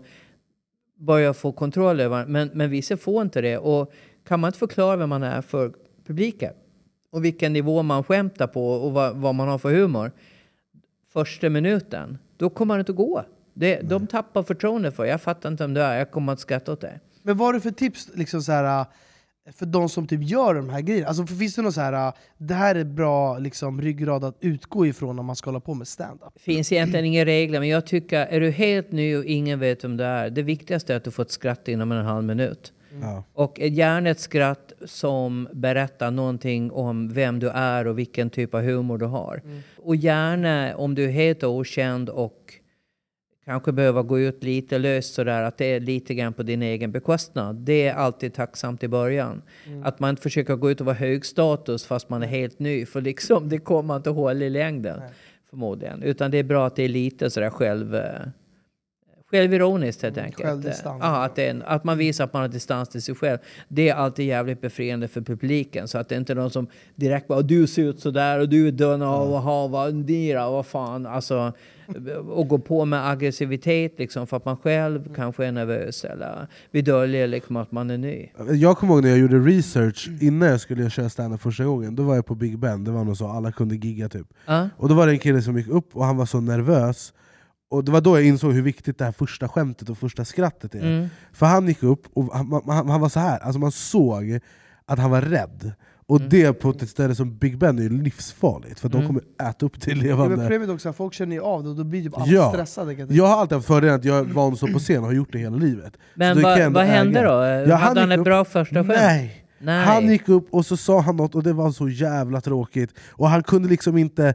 börjar få kontroll över men, men vissa får inte det. Och kan man inte förklara vem man är för publiken och vilken nivå man skämtar på och vad, vad man har för humor första minuten, då kommer det inte att gå. Det, de tappar förtroende för jag fattar inte vem du är, jag kommer att skratta åt dig. Men vad har du för tips liksom så här, för de som typ gör de här grejerna? Alltså, finns det något så här, det här är bra liksom, ryggrad att utgå ifrån om man ska hålla på med stand-up? finns egentligen inga regler, men jag tycker, är du helt ny och ingen vet vem du är, det viktigaste är att du får ett skratt inom en halv minut. Ja. Och gärna ett skratt som berättar någonting om vem du är och vilken typ av humor du har. Och gärna om du är helt okänd och kanske behöver gå ut lite löst sådär, att det är lite grann på din egen bekostnad. Det är alltid tacksamt i början. Att man inte försöker gå ut och vara hög status fast man är helt ny, för liksom det kommer inte hålla i längden. Förmodligen. Utan det är bra att det är lite sådär själv... Självironiskt helt enkelt. självdistans. Ja, att, en, att man visar att man har distans till sig själv. Det är alltid jävligt befriande för publiken. Så att det inte är någon som direkt bara du ser ut sådär och du är dön av och ha vad vad fan. Alltså, och gå på med aggressivitet liksom för att man själv kanske är nervös eller vill dölja liksom att man är ny. Jag kommer ihåg när jag gjorde research innan jag skulle köra standup första gången, då var jag på Big Ben, det var något så alla kunde gigga typ. Ja. Och då var det en kille som gick upp och han var så nervös, och det var då jag insåg hur viktigt det här första skämtet och första skrattet är. Mm. För han gick upp och han, han, han var så här, alltså man såg att han var rädd. Och det på ett ställe som Big Ben är ju livsfarligt, för de Mm. kommer äta upp till Ja, levande. men problemet också, att folk känner ju av det och då blir typ alla Ja. stressade. Jag. Jag har alltid haft fördelen att jag är van stå på scen och har gjort det hela livet. Men Så vad, hände då? Ja, Hade han gick ett upp- bra första skämt? Nej. Nej. Han gick upp och så sa han något och det var så jävla tråkigt. Och han kunde liksom inte eh,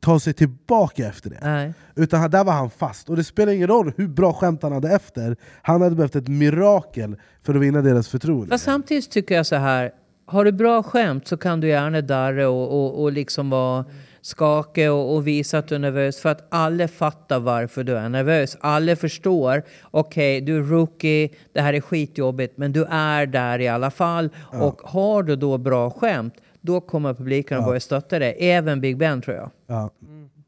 ta sig tillbaka efter det. Nej. Utan han- där var han fast. Och det spelar ingen roll hur bra skämt han hade efter. Han hade behövt ett mirakel för att vinna deras förtroende. Fast samtidigt tycker jag så här. Har du bra skämt så kan du gärna darra och, och, och liksom vara skakig och, och visa att du är nervös. För att alla fattar varför du är nervös. Alla förstår. Okej, du är rookie, det här är skitjobbigt. Men du är där i alla fall. Och har du då bra skämt, då kommer publiken att börja stötta dig. Även Big Ben tror jag. Ja.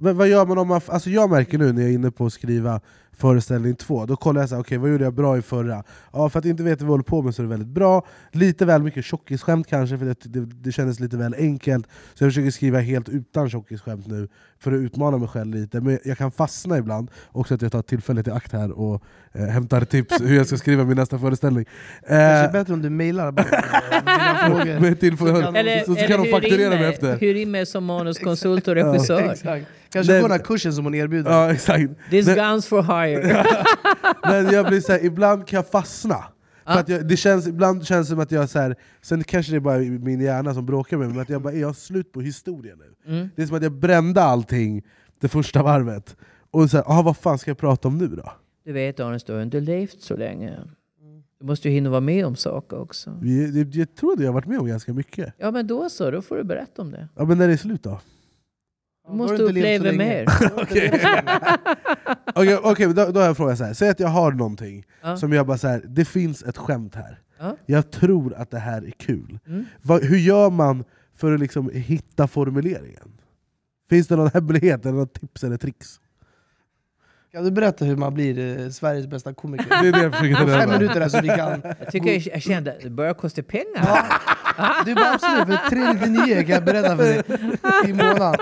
Men vad gör man om man... Alltså jag märker nu när jag är inne på att skriva föreställning två, då kollar jag så här, okej vad gjorde jag bra i förra? Ja, för att inte veta vad vi håller på med så är det väldigt bra. Lite väl mycket tjockisskämt kanske, för det, det, det kändes lite väl enkelt. Så jag försöker skriva helt utan tjockisskämt nu, för att utmana mig själv lite. Men jag kan fastna ibland, också att jag tar tillfället i akt här och eh, hämtar tips hur jag ska skriva min nästa föreställning. Kanske är Eh, bättre om du mailar bara eh, med tillfälle- kan- Eller, så, så eller kan de fakturera in mig efter. Hyr in mig som manuskonsult och regissör. Kanske gå den här kursen som hon erbjuder. Ja, exakt. This Men- guns for fire. Men jag blir så här, ibland kan jag fastna. För att jag, det känns, ibland känns det som att jag så här, sen kanske det är bara min hjärna som bråkar med mig, men att jag bara, jag har slut på historia nu. Mm. Det är som att jag brände allting det första varvet. Och så här, ah, vad fan ska jag prata om nu då? Du vet Anis, du har inte levt så länge. Du måste ju hinna vara med om saker också. Jag, jag, jag tror att jag har varit med om ganska mycket. Ja men då så, då får du berätta om det. Ja, men när det är slut då? Du måste uppleva mer. Okej, Okej, okej, men då, då har jag en fråga så här. Säg att jag har någonting Ja. som jag bara så här, det finns ett skämt här. Ja. Jag tror att det här är kul. Mm. Vad- hur gör man för att liksom hitta formuleringen? Finns det någon hemlighet, eller något tips eller tricks? Kan du berätta hur man blir eh, Sveriges bästa komiker? Det är det jag försöker Fem minuter där så vi kan... Jag, tycker jag, jag kände att det börjar kosta pengar. Du bara absolut, för 399 kan jag berätta för dig i månaden.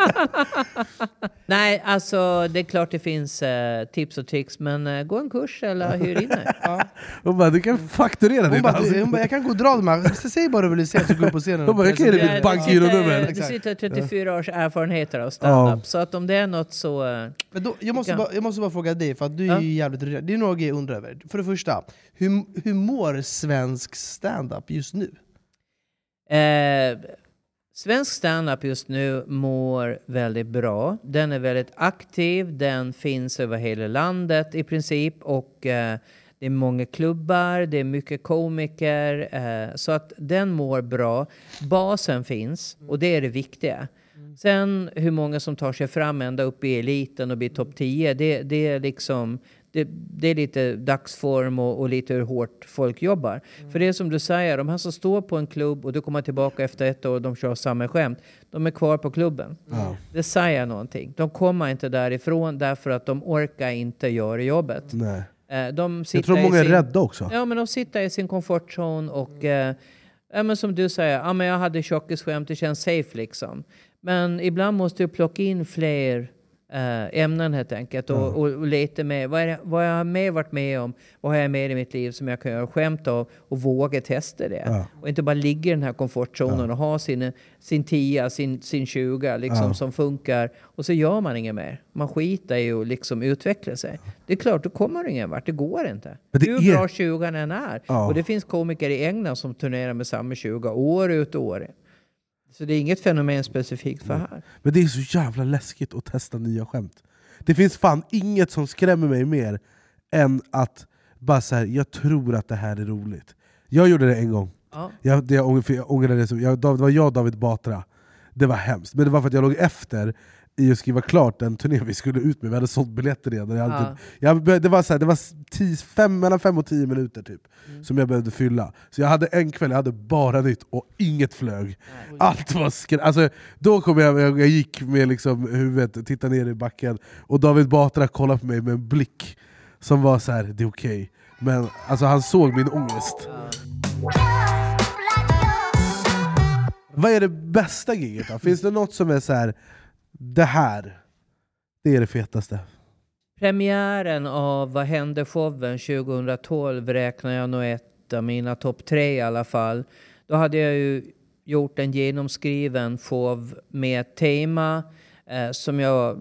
Nej, alltså det är klart det finns eh, tips och tricks, men eh, gå en kurs eller hyr in dig. Hon bara, du kan fakturera Hon ditt bara, du, hon bara, jag kan gå och dra de här, säg bara vad du vill säga så går jag på scenen. Hon bara, jag kan ge dig mitt bankgironummer. du sitter 34 års erfarenheter av standup, så att om det är något så... eh, Men då, jag, måste kan- bara, jag måste bara fråga dig, för att du är Ja. ju jävligt rörd. Det är några grejer jag undrar över. För det första, hur, hur mår svensk standup just nu? Eh, svensk standup just nu mår väldigt bra. Den är väldigt aktiv, den finns över hela landet i princip. Och eh, det är många klubbar, det är mycket komiker. Eh, så att den mår bra. Basen finns och det är det viktiga. Sen hur många som tar sig fram ända upp i eliten och blir topp 10, det, det är liksom det, det är lite dagsform och, och lite hur hårt folk jobbar. För det är som du säger, de här som står på en klubb och du kommer tillbaka efter ett år och de kör samma skämt. De är kvar på klubben. Ja. Det säger någonting. De kommer inte därifrån därför att de orkar inte göra jobbet. Nej. Eh, De Jag tror många är sin- rädda också. Ja, men de sitter i sin komfortzon och eh, ja, men som du säger, ja, men jag hade tjockisskämt, det känns safe liksom. Men ibland måste du plocka in fler eh, ämnen helt enkelt och, och, och leta med. Vad, det, vad har jag mer varit med om? Vad har jag med i mitt liv som jag kan göra skämt av och våga testa det? Ja. Och inte bara ligga i den här komfortzonen och ha sin, sin 10, sin, sin 20 liksom, Ja. som funkar och så gör man inget mer. Man skiter i att liksom utveckla sig. Det är klart, då kommer du ingen vart. Det går inte. Det Hur är- bra 20 än är. Ja. Och det finns komiker i England som turnerar med samma 20 år ut och år in. Så det är inget fenomen specifikt för här. Men det är så jävla läskigt att testa nya skämt. Det finns fan inget som skrämmer mig mer än att bara så här, jag tror att det här är roligt. Jag gjorde det en gång. Ja. Jag, det jag, ång- jag ångrade det, så- jag, det var jag och David Batra. Det var hemskt. Men det var för att jag låg efter i att skriva klart den turné vi skulle ut med. Vi hade sålt biljetter redan. Jag hade Ja. typ, jag, det var, så här, det var tio, fem, mellan fem och tio minuter typ, som jag behövde fylla. Så jag hade en kväll, jag hade bara nytt och inget flög. Allt var skräp. Alltså, då kom jag, jag, jag gick med liksom huvudet, tittade ner i backen, och David Batra kollade på mig med en blick som var så här: det är okej. Men alltså, han såg min ångest. Vad är det bästa giget då? Finns det något som är så här, det här, det är det fetaste? Premiären av Vad hände showen 2012 räknar jag nog ett av mina topp tre i alla fall. Då hade jag ju gjort en genomskriven show med ett tema eh, som jag,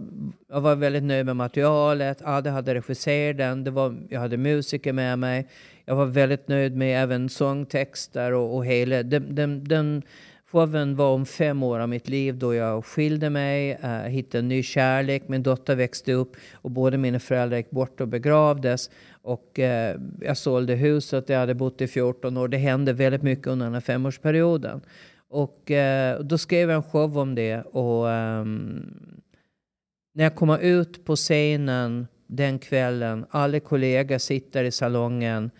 jag var väldigt nöjd med materialet. Adde hade regisserat den. Det var, jag hade musiker med mig. Jag var väldigt nöjd med även sångtexter och, och hela. Den, den, den showen var om fem år av mitt liv då jag skilde mig, äh, hittade en ny kärlek. Min dotter växte upp och båda mina föräldrar gick bort och begravdes. Och äh, jag sålde huset jag hade bott i 14 år. Det hände väldigt mycket under den här femårsperioden. Och äh, då skrev jag en show om det. Och ehm, när jag kommer ut på scenen den kvällen, alla kollegor sitter i salongen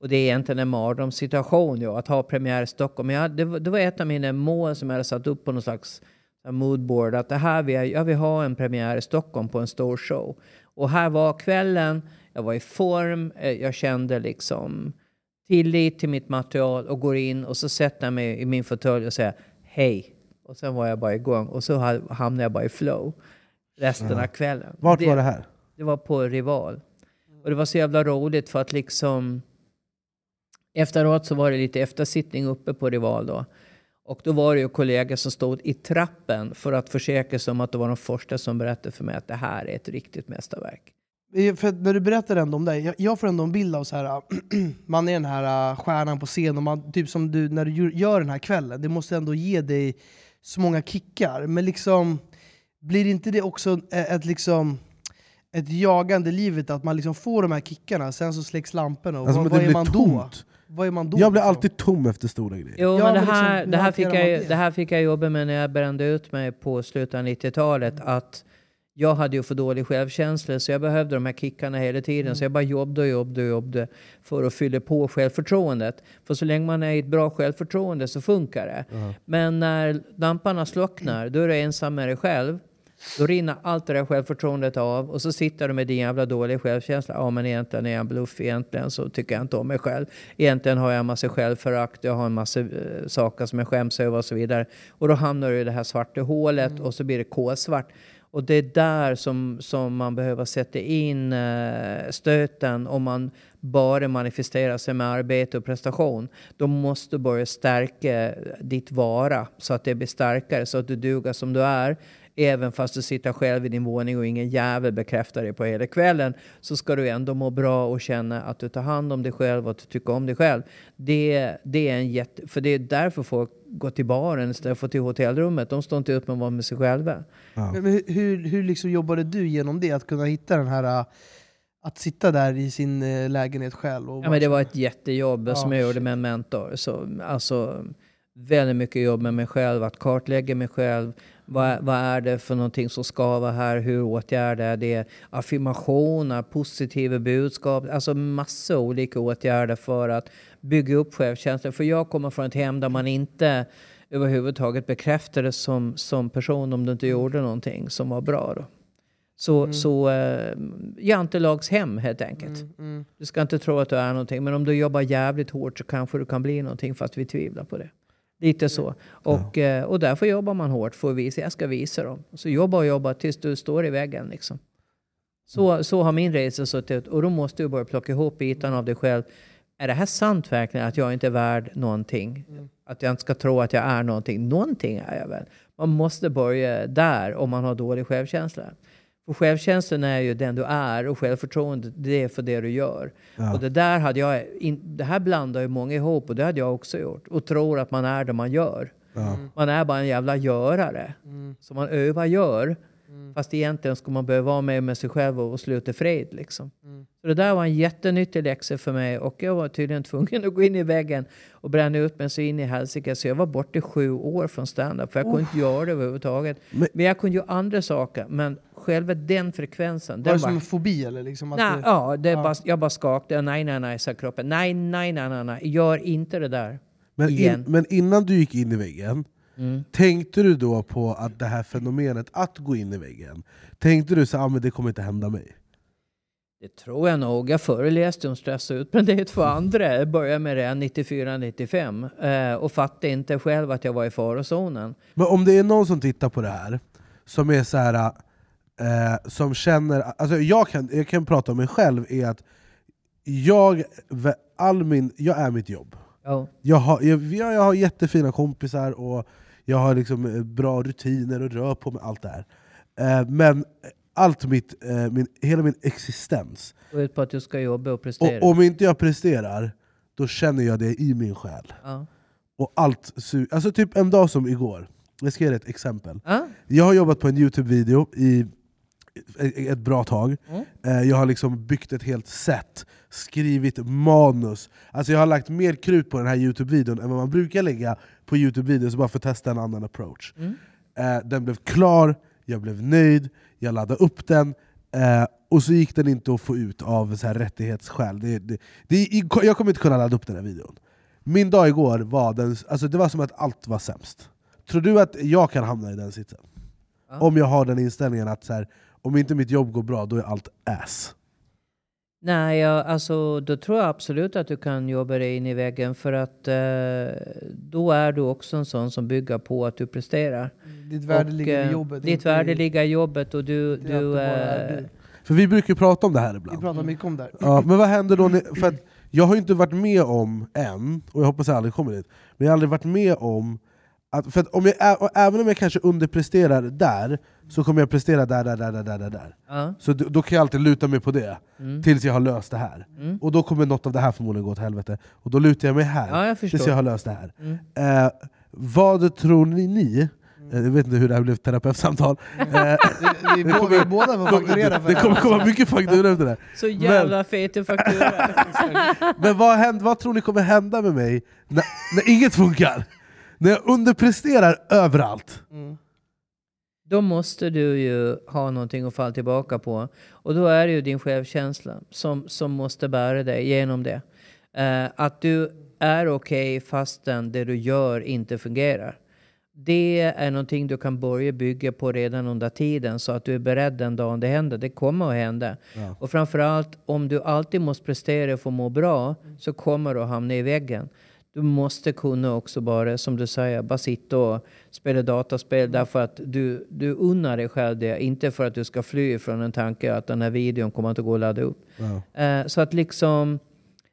och det är egentligen en mardrömssituation ja, att ha premiär i Stockholm. Men jag, det, var, det var ett av mina mål som jag hade satt upp på någon slags moodboard. Att det här vill jag, jag vill ha en premiär i Stockholm på en stor show. Och här var kvällen, jag var i form, eh, jag kände liksom tillit till mitt material och går in och så sätter jag mig i min fåtölj och säger hej. Och sen var jag bara igång och så ha- hamnade jag bara i flow resten Ja. av kvällen. Vart var det här? Det var på Rival. Och det var så jävla roligt för att liksom efteråt så var det lite eftersittning uppe på Rival då. Och då var det ju kollegor som stod i trappen för att försäkra sig om att det var de första som berättade för mig att det här är ett riktigt mästerverk. Eh, För när du berättar ändå om det, jag, får ändå en bild av så här, man är den här äh, stjärnan på scen, och man, typ som du när du gör- den här kvällen, det måste ändå ge dig så många kickar. Men liksom, blir inte det också ett, liksom, ett jagande livet, att man liksom får de här kickarna, sen så släcks lamporna, och Alltså, vad, vad är blir man då? Vad är man då? Jag blir liksom? alltid tom efter stora grejer. Jo, Ja, men det liksom, här, hur det, här fick jag, ju- det? här fick jag jobba med när jag brände ut mig på slutet av 90-talet. Att jag hade ju för dålig självkänsla så jag behövde de här kickarna hela tiden. Så jag bara jobbade och jobbade och jobbade för att fylla på självförtroendet. För så länge man är i ett bra självförtroende så funkar det. Men när lamporna slocknar, då är du ensam med dig själv. Då rinner allt det där självförtroendet av och så sitter du med din jävla dåliga självkänsla. Ja men egentligen är jag en bluff, egentligen så tycker jag inte om mig själv. Egentligen har jag en massa självförakt, jag har en massa eh, saker som jag skäms över och så vidare. Och då hamnar du i det här svarta hålet och så blir det kolsvart. Och det är där som, som man behöver sätta in eh, stöten om man bara manifesterar sig med arbete och prestation. Då måste du börja stärka ditt vara så att det blir starkare, så att du duger som du är. Även fast du sitter själv i din våning och ingen jävel bekräftar dig på hela kvällen så ska du ändå må bra och känna att du tar hand om dig själv och att du tycker om dig själv. Det, det är en jätte... För det är därför folk går till baren istället för till hotellrummet. De står inte ut med att vara med sig själva. Men, men hur- hur, liksom jobbade du genom det? Att kunna hitta den här... äh, Att sitta där i sin äh, lägenhet själv? Och Ja, men det var ett jättejobb Ja, som jag gjorde med en mentor. Så, alltså, väldigt mycket jobb med mig själv, att kartlägga mig själv. Vad, vad är det för någonting som skaver här? Hur åtgärdar jag det? Affirmationer, positiva budskap. Alltså massa olika åtgärder för att bygga upp självkänslan. För jag kommer från ett hem där man inte överhuvudtaget bekräftades som, som person om du inte gjorde någonting som var bra. Då. Så, så eh, jantelagshem helt enkelt. Du ska inte tro att du är någonting. Men om du jobbar jävligt hårt så kanske du kan bli någonting fast vi tvivlar på det. Lite så. Och, eh, och därför jobbar man hårt för att visa. Jag ska visa dem. Så jobba och jobba tills du står i väggen. Liksom. Så, så har min resa sett ut. Och då måste du börja plocka ihop bitarna av dig själv. Är det här sant verkligen? Att jag inte är värd någonting? Att jag inte ska tro att jag är någonting? Någonting är jag väl? Man måste börja där om man har dålig självkänsla. För självkänslan är ju den du är och självförtroendet det är för det du gör. Ja. Och det där hade jag, in, det här blandar ju många ihop och det hade jag också gjort. Och tror att man är det man gör. Ja. Man är bara en jävla görare. Så man övar gör. Fast egentligen ska man behöva vara med med sig själv och, och sluta fred. Liksom. Så det där var en jättenyttig läxa för mig och jag var tydligen tvungen att gå in i väggen och bränna ut mig så in i helsike. Så jag var borta i sju år från stand-up för jag kunde inte göra det överhuvudtaget. Men- Men, jag kunde göra andra saker. Men själva den frekvensen, Var den det som var... en fobi eller? Liksom, att Nej, det- ja, det ja. Bara, jag bara skakade. Nej, nej, nej, sa kroppen. Nej, nej, nej, nej, nej. Gör inte det där. Men, in, men innan du gick in i väggen, Mm. tänkte du då på att det här fenomenet att gå in i väggen, tänkte du så ah, men det kommer inte hända mig? Det tror jag nog. Jag föreläste om stress och utbrändhet för andra. Jag började med det 94-95 eh, och fattade inte själv att jag var i farozonen. Men om det är någon som tittar på det här, som är så här, eh, som känner, alltså jag kan, jag kan prata om mig själv, är att jag, all min, jag är mitt jobb. Ja. Jag har, jag jag har jättefina kompisar, och jag har liksom eh, bra rutiner och rör på mig, allt det här. Eh, men allt mitt, eh, min, hela min existens, Går ut på att du ska jobba och prestera. och om inte jag presterar, då känner jag det i min själ. ja. Och allt alltså typ en dag som igår, jag ska ge dig ett exempel. Ja. Jag har jobbat på en Youtube-video i ett bra tag. Mm. Jag har liksom byggt ett helt set, skrivit manus. Alltså jag har lagt mer krut på den här Youtube-videon än vad man brukar lägga på Youtube-videos bara för att testa en annan approach. Mm. Eh, Den blev klar, jag blev nöjd, jag laddade upp den, eh, och så gick den inte att få ut av så här rättighetsskäl. Det, det, det, jag kommer inte kunna ladda upp den här videon. Min dag igår var, den, alltså det var som att allt var sämst. Tror du att jag kan hamna i den sitsen? Ja. Om jag har den inställningen att så här, om inte mitt jobb går bra, då är allt ass. Nej, jag, alltså, då tror jag absolut att du kan jobba dig in i väggen för att eh, då är du också en sån som bygger på att du presterar. Ditt värde Och, ligger i eh, jobbet. Ditt värde i- ligger i jobbet och du... du, eh, du. För vi brukar ju prata om det här Vi ibland. pratar mycket om det här. Ja, men vad händer då? När, för att jag har ju inte varit med om än, och jag hoppas jag aldrig kommer dit, men jag har aldrig varit med om Att, för att om jag, även om jag kanske underpresterar där, så kommer jag prestera där, där, där, där, där, där. Ja. Så då, då kan jag alltid luta mig på det, Mm. tills jag har löst det här. Mm. Och då kommer något av det här förmodligen gå åt helvete. Och då lutar jag mig här, Ja, jag tills jag har löst det här. Mm. Eh, vad tror ni, ni eh, jag vet inte hur det här blev terapeutsamtal. Eh, vi det vi båda får fakturera för det det kommer komma mycket fakturor efter det. Så jävla fet faktura. Men, men vad, händer, vad tror ni kommer hända med mig när, när inget funkar? När jag underpresterar överallt? Då måste du ju ha någonting att falla tillbaka på. Och då är det ju din självkänsla som, som måste bära dig genom det. Eh, att du är okej fastän det du gör inte fungerar. Det är någonting du kan börja bygga på redan under tiden så att du är beredd den dagen det händer. Det kommer att hända. Ja. Och framförallt om du alltid måste prestera för att må bra så kommer du att hamna i väggen. Du måste kunna också bara, som du säger, bara sitta och spela dataspel därför att du, du unnar dig själv det. Inte för att du ska fly från en tanke att den här videon kommer inte gå att ladda upp. Ja. Eh, så att liksom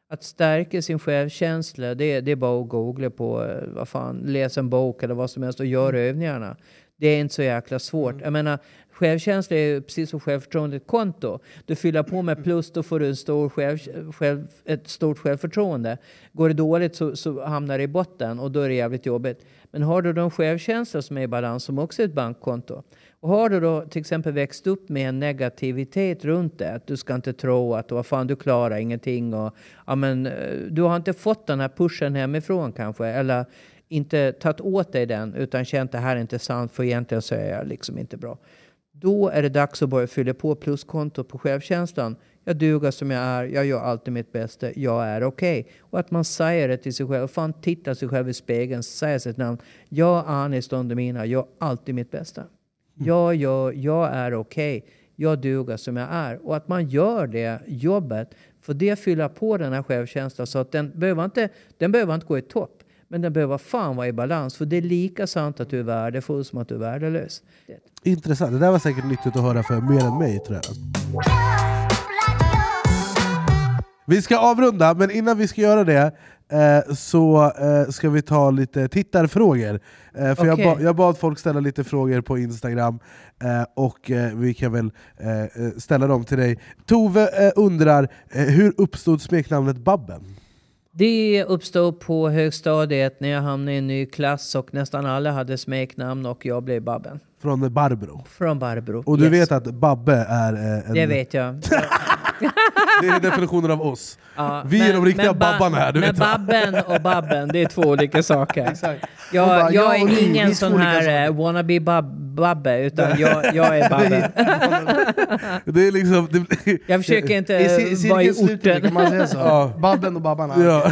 att stärka sin självkänsla, det, det är bara att googla på, eh, vad fan, läsa en bok eller vad som helst och göra övningarna. Det är inte så jäkla svårt. Jag menar, självkänsla är precis som självförtroende ett konto. Du fyller på med plus, då får du en stor själv, själv, ett stort självförtroende. Går det dåligt så, så hamnar det i botten och då är det jävligt jobbigt. Men har du då en självkänsla som är i balans, som också är ett bankkonto. Och har du då till exempel växt upp med en negativitet runt det, att du ska inte tro att vad fan, du klarar ingenting och ja, men, eh, du har inte fått den här pushen hemifrån kanske, eller inte tagit åt dig den utan känt det här är inte sant för egentligen så är jag liksom inte bra. Då är det dags att börja fylla på pluskontot på självkänslan. Jag duger som jag är, jag gör alltid mitt bästa, jag är okej. Och att man säger det till sig själv, fan tittar sig själv i spegeln, säger sitt namn. Jag är Anis jag gör alltid mitt bästa. Jag, gör, jag är okej, jag duger som jag är. Och att man gör det jobbet, för det fyller på den här känslan så att den behöver inte, den behöver inte gå i topp. Men den behöver fan vara i balans, för det är lika sant att du är värdefull som att du är värdelös. Intressant, det där var säkert nyttigt att höra för mer än mig tror jag. Vi ska avrunda, men innan vi ska göra det eh, så eh, ska vi ta lite tittarfrågor. Eh, för jag, Okej. ba, jag bad folk ställa lite frågor på Instagram, eh, och eh, vi kan väl eh, ställa dem till dig. Tove undrar, hur uppstod smeknamnet Babben? Det uppstod på högstadiet när jag hamnade i en ny klass och nästan alla hade smeknamn och jag blev Babben. Från Barbro. Från Barbro. Och du Yes. vet att Babbe är eh, en... Det vet jag. Det är definitionen av oss. Ja, Vi är de riktiga men ba- babbarna här, du Men vet? Babben och Babben, det är två olika saker. Hon Jag, bara, jag ni, är ingen sån här eh, wannabe bab Babbe, utan jag, jag är Babben. Det är liksom... Det, Jag försöker inte I vara i orten. kan man säga så. Ja. Babben och Babbarna. Ja.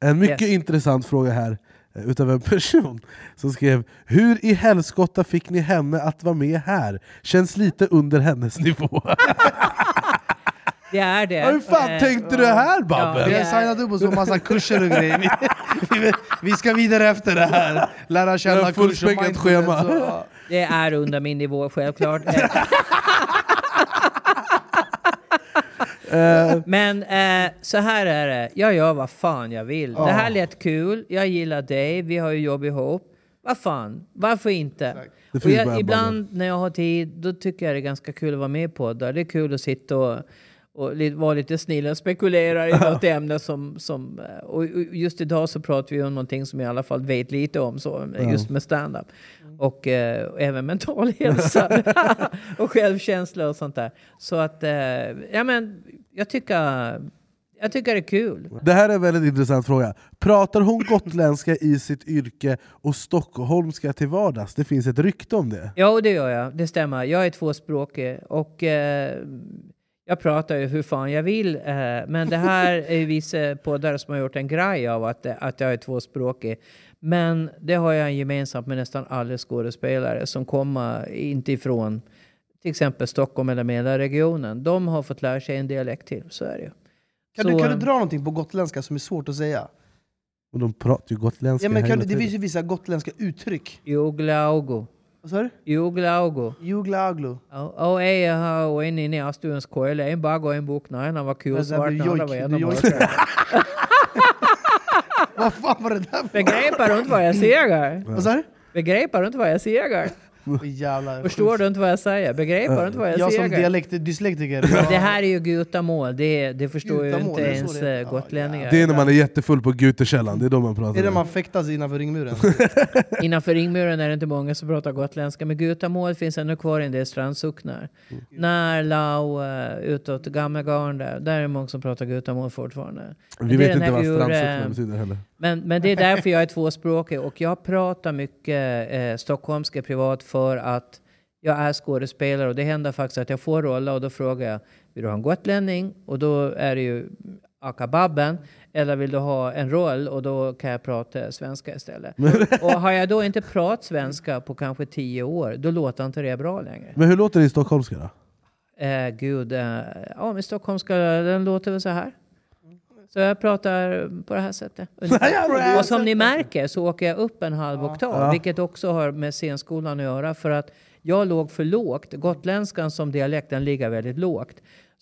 En mycket Yes. intressant fråga här, eh, utav en person som skrev Hur i helskotta fick ni henne att vara med här? Känns lite under hennes nivå. Det är det. Hur fan Eh, tänkte du här ja, Babben? Vi det har är- signat upp oss på massa kurser och grejer. Vi, vi, vi ska vidare efter det här. Lära känna kurser, schema. ja. Det är under min nivå, självklart. Eh, Men eh, så här är det, jag gör vad fan jag vill. Det här lät kul, jag gillar dig, vi har ju jobb ihop. Vad fan, varför inte? Jag, ibland när jag har tid, då tycker jag det är ganska kul att vara med på det. Det är kul att sitta och, och vara lite snill och spekulera i något ämne som... som eh, och och just idag så pratar vi om någonting som jag i alla fall vet lite om, så, just med stand-up. Och eh, även mental hälsa och självkänsla och sånt där. Så att, eh, ja men, jag tycker, jag tycker det är kul. Det här är en väldigt intressant fråga. Pratar hon gotländska i sitt yrke och stockholmska till vardags? Det finns ett rykte om det. Ja, det gör jag. Det stämmer. Jag är tvåspråkig och eh, jag pratar ju hur fan jag vill. Eh, men det här är ju vissa poddar som har gjort en grej av att, att jag är tvåspråkig. Men det har jag gemensamt med nästan alla skådespelare som kommer inte ifrån till exempel Stockholm eller Mälarregionen. De har fått lära sig en dialekt till, så är det ju. Kan, Så, du, kan du dra någonting på gotländska som är svårt att säga? Och de pratar ju gotländska Ja, men kan, du- det finns ju vissa gotländska uttryck. Juglaugo. Vad sa du? Juglaugo. Juglaaglu. Och jag har en inne i Astuens koile. En bara och en bok. Nej, han var kul Men det svart. blir Den andra jojk. var mörkare. Vad fan var det där för... Begriper du inte vad jag säger? Vad sa du? Begriper du inte vad jag säger? Jävlar. Förstår du inte vad jag säger? Begriper du inte vad jag, Jag som säger? dialekt, dyslektiker. Det här är ju gutamål, det, det förstår ju Gutamål, inte det så ens det är? eh, gotlänningar. Det är när man är jättefull på Gutekällan, det är då man Det är pratar. när man fäktas innanför ringmuren. Innanför ringmuren är det inte många som pratar gotländska, men gutamål finns ännu kvar i en del strandsocknar. När, Lau, uh, utåt Gammelgarn där, där är det många som pratar gutamål fortfarande. Men Vi det är vet inte vad strandsocknar eh, betyder heller. Men, men det är därför jag är tvåspråkig och jag pratar mycket eh, stockholmska privat för att jag är skådespelare och det händer faktiskt att jag får roller och då frågar jag vill du ha en gotlänning? Och då är det ju akababben. Eller vill du ha en roll? Och då kan jag prata svenska istället. och har jag då inte pratat svenska på kanske tio år, då låter inte det bra längre. Men hur låter det i stockholmska då? Eh, gud, eh, ja men stockholmska, den låter väl så här. Så jag pratar på det här sättet. och som ni märker så åker jag upp en halv oktav, Ja. vilket också har med scenskolan att göra. För att jag låg för lågt. Gotländskan som dialekt den ligger väldigt lågt.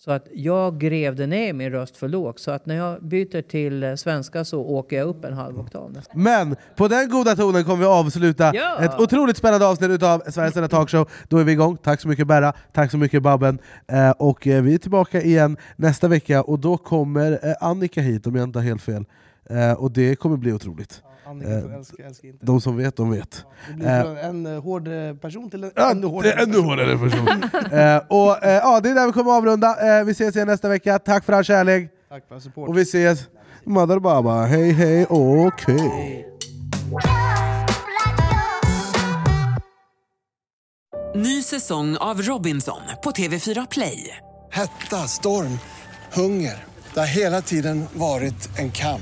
Så att jag grävde ner min röst för lågt. Så att när jag byter till eh, svenska så åker jag upp en halv oktav. Men på den goda tonen kommer vi avsluta Ja. ett otroligt spännande avsnitt utav Sveriges enda talkshow. Då är vi igång. Tack så mycket Berra, tack så mycket Babben. Eh, och eh, vi är tillbaka igen nästa vecka och då kommer eh, Annika hit om jag inte har helt fel. Eh, och det kommer bli otroligt. Eh, älskar, älskar inte. De som vet, de vet. Det blir Eh, från en eh, hård person till en Ja, ännu det hårdare är ännu hårdare person. eh, och, eh, ja, det är där vi kommer avrunda. Eh, vi ses igen nästa vecka. Tack för all kärlek. Tack för support. Och vi ses. Mother Baba. Hej hej, okej. Ny säsong av Robinson på TV4 Play. Hetta, storm, hunger. Det har hela tiden varit en kamp.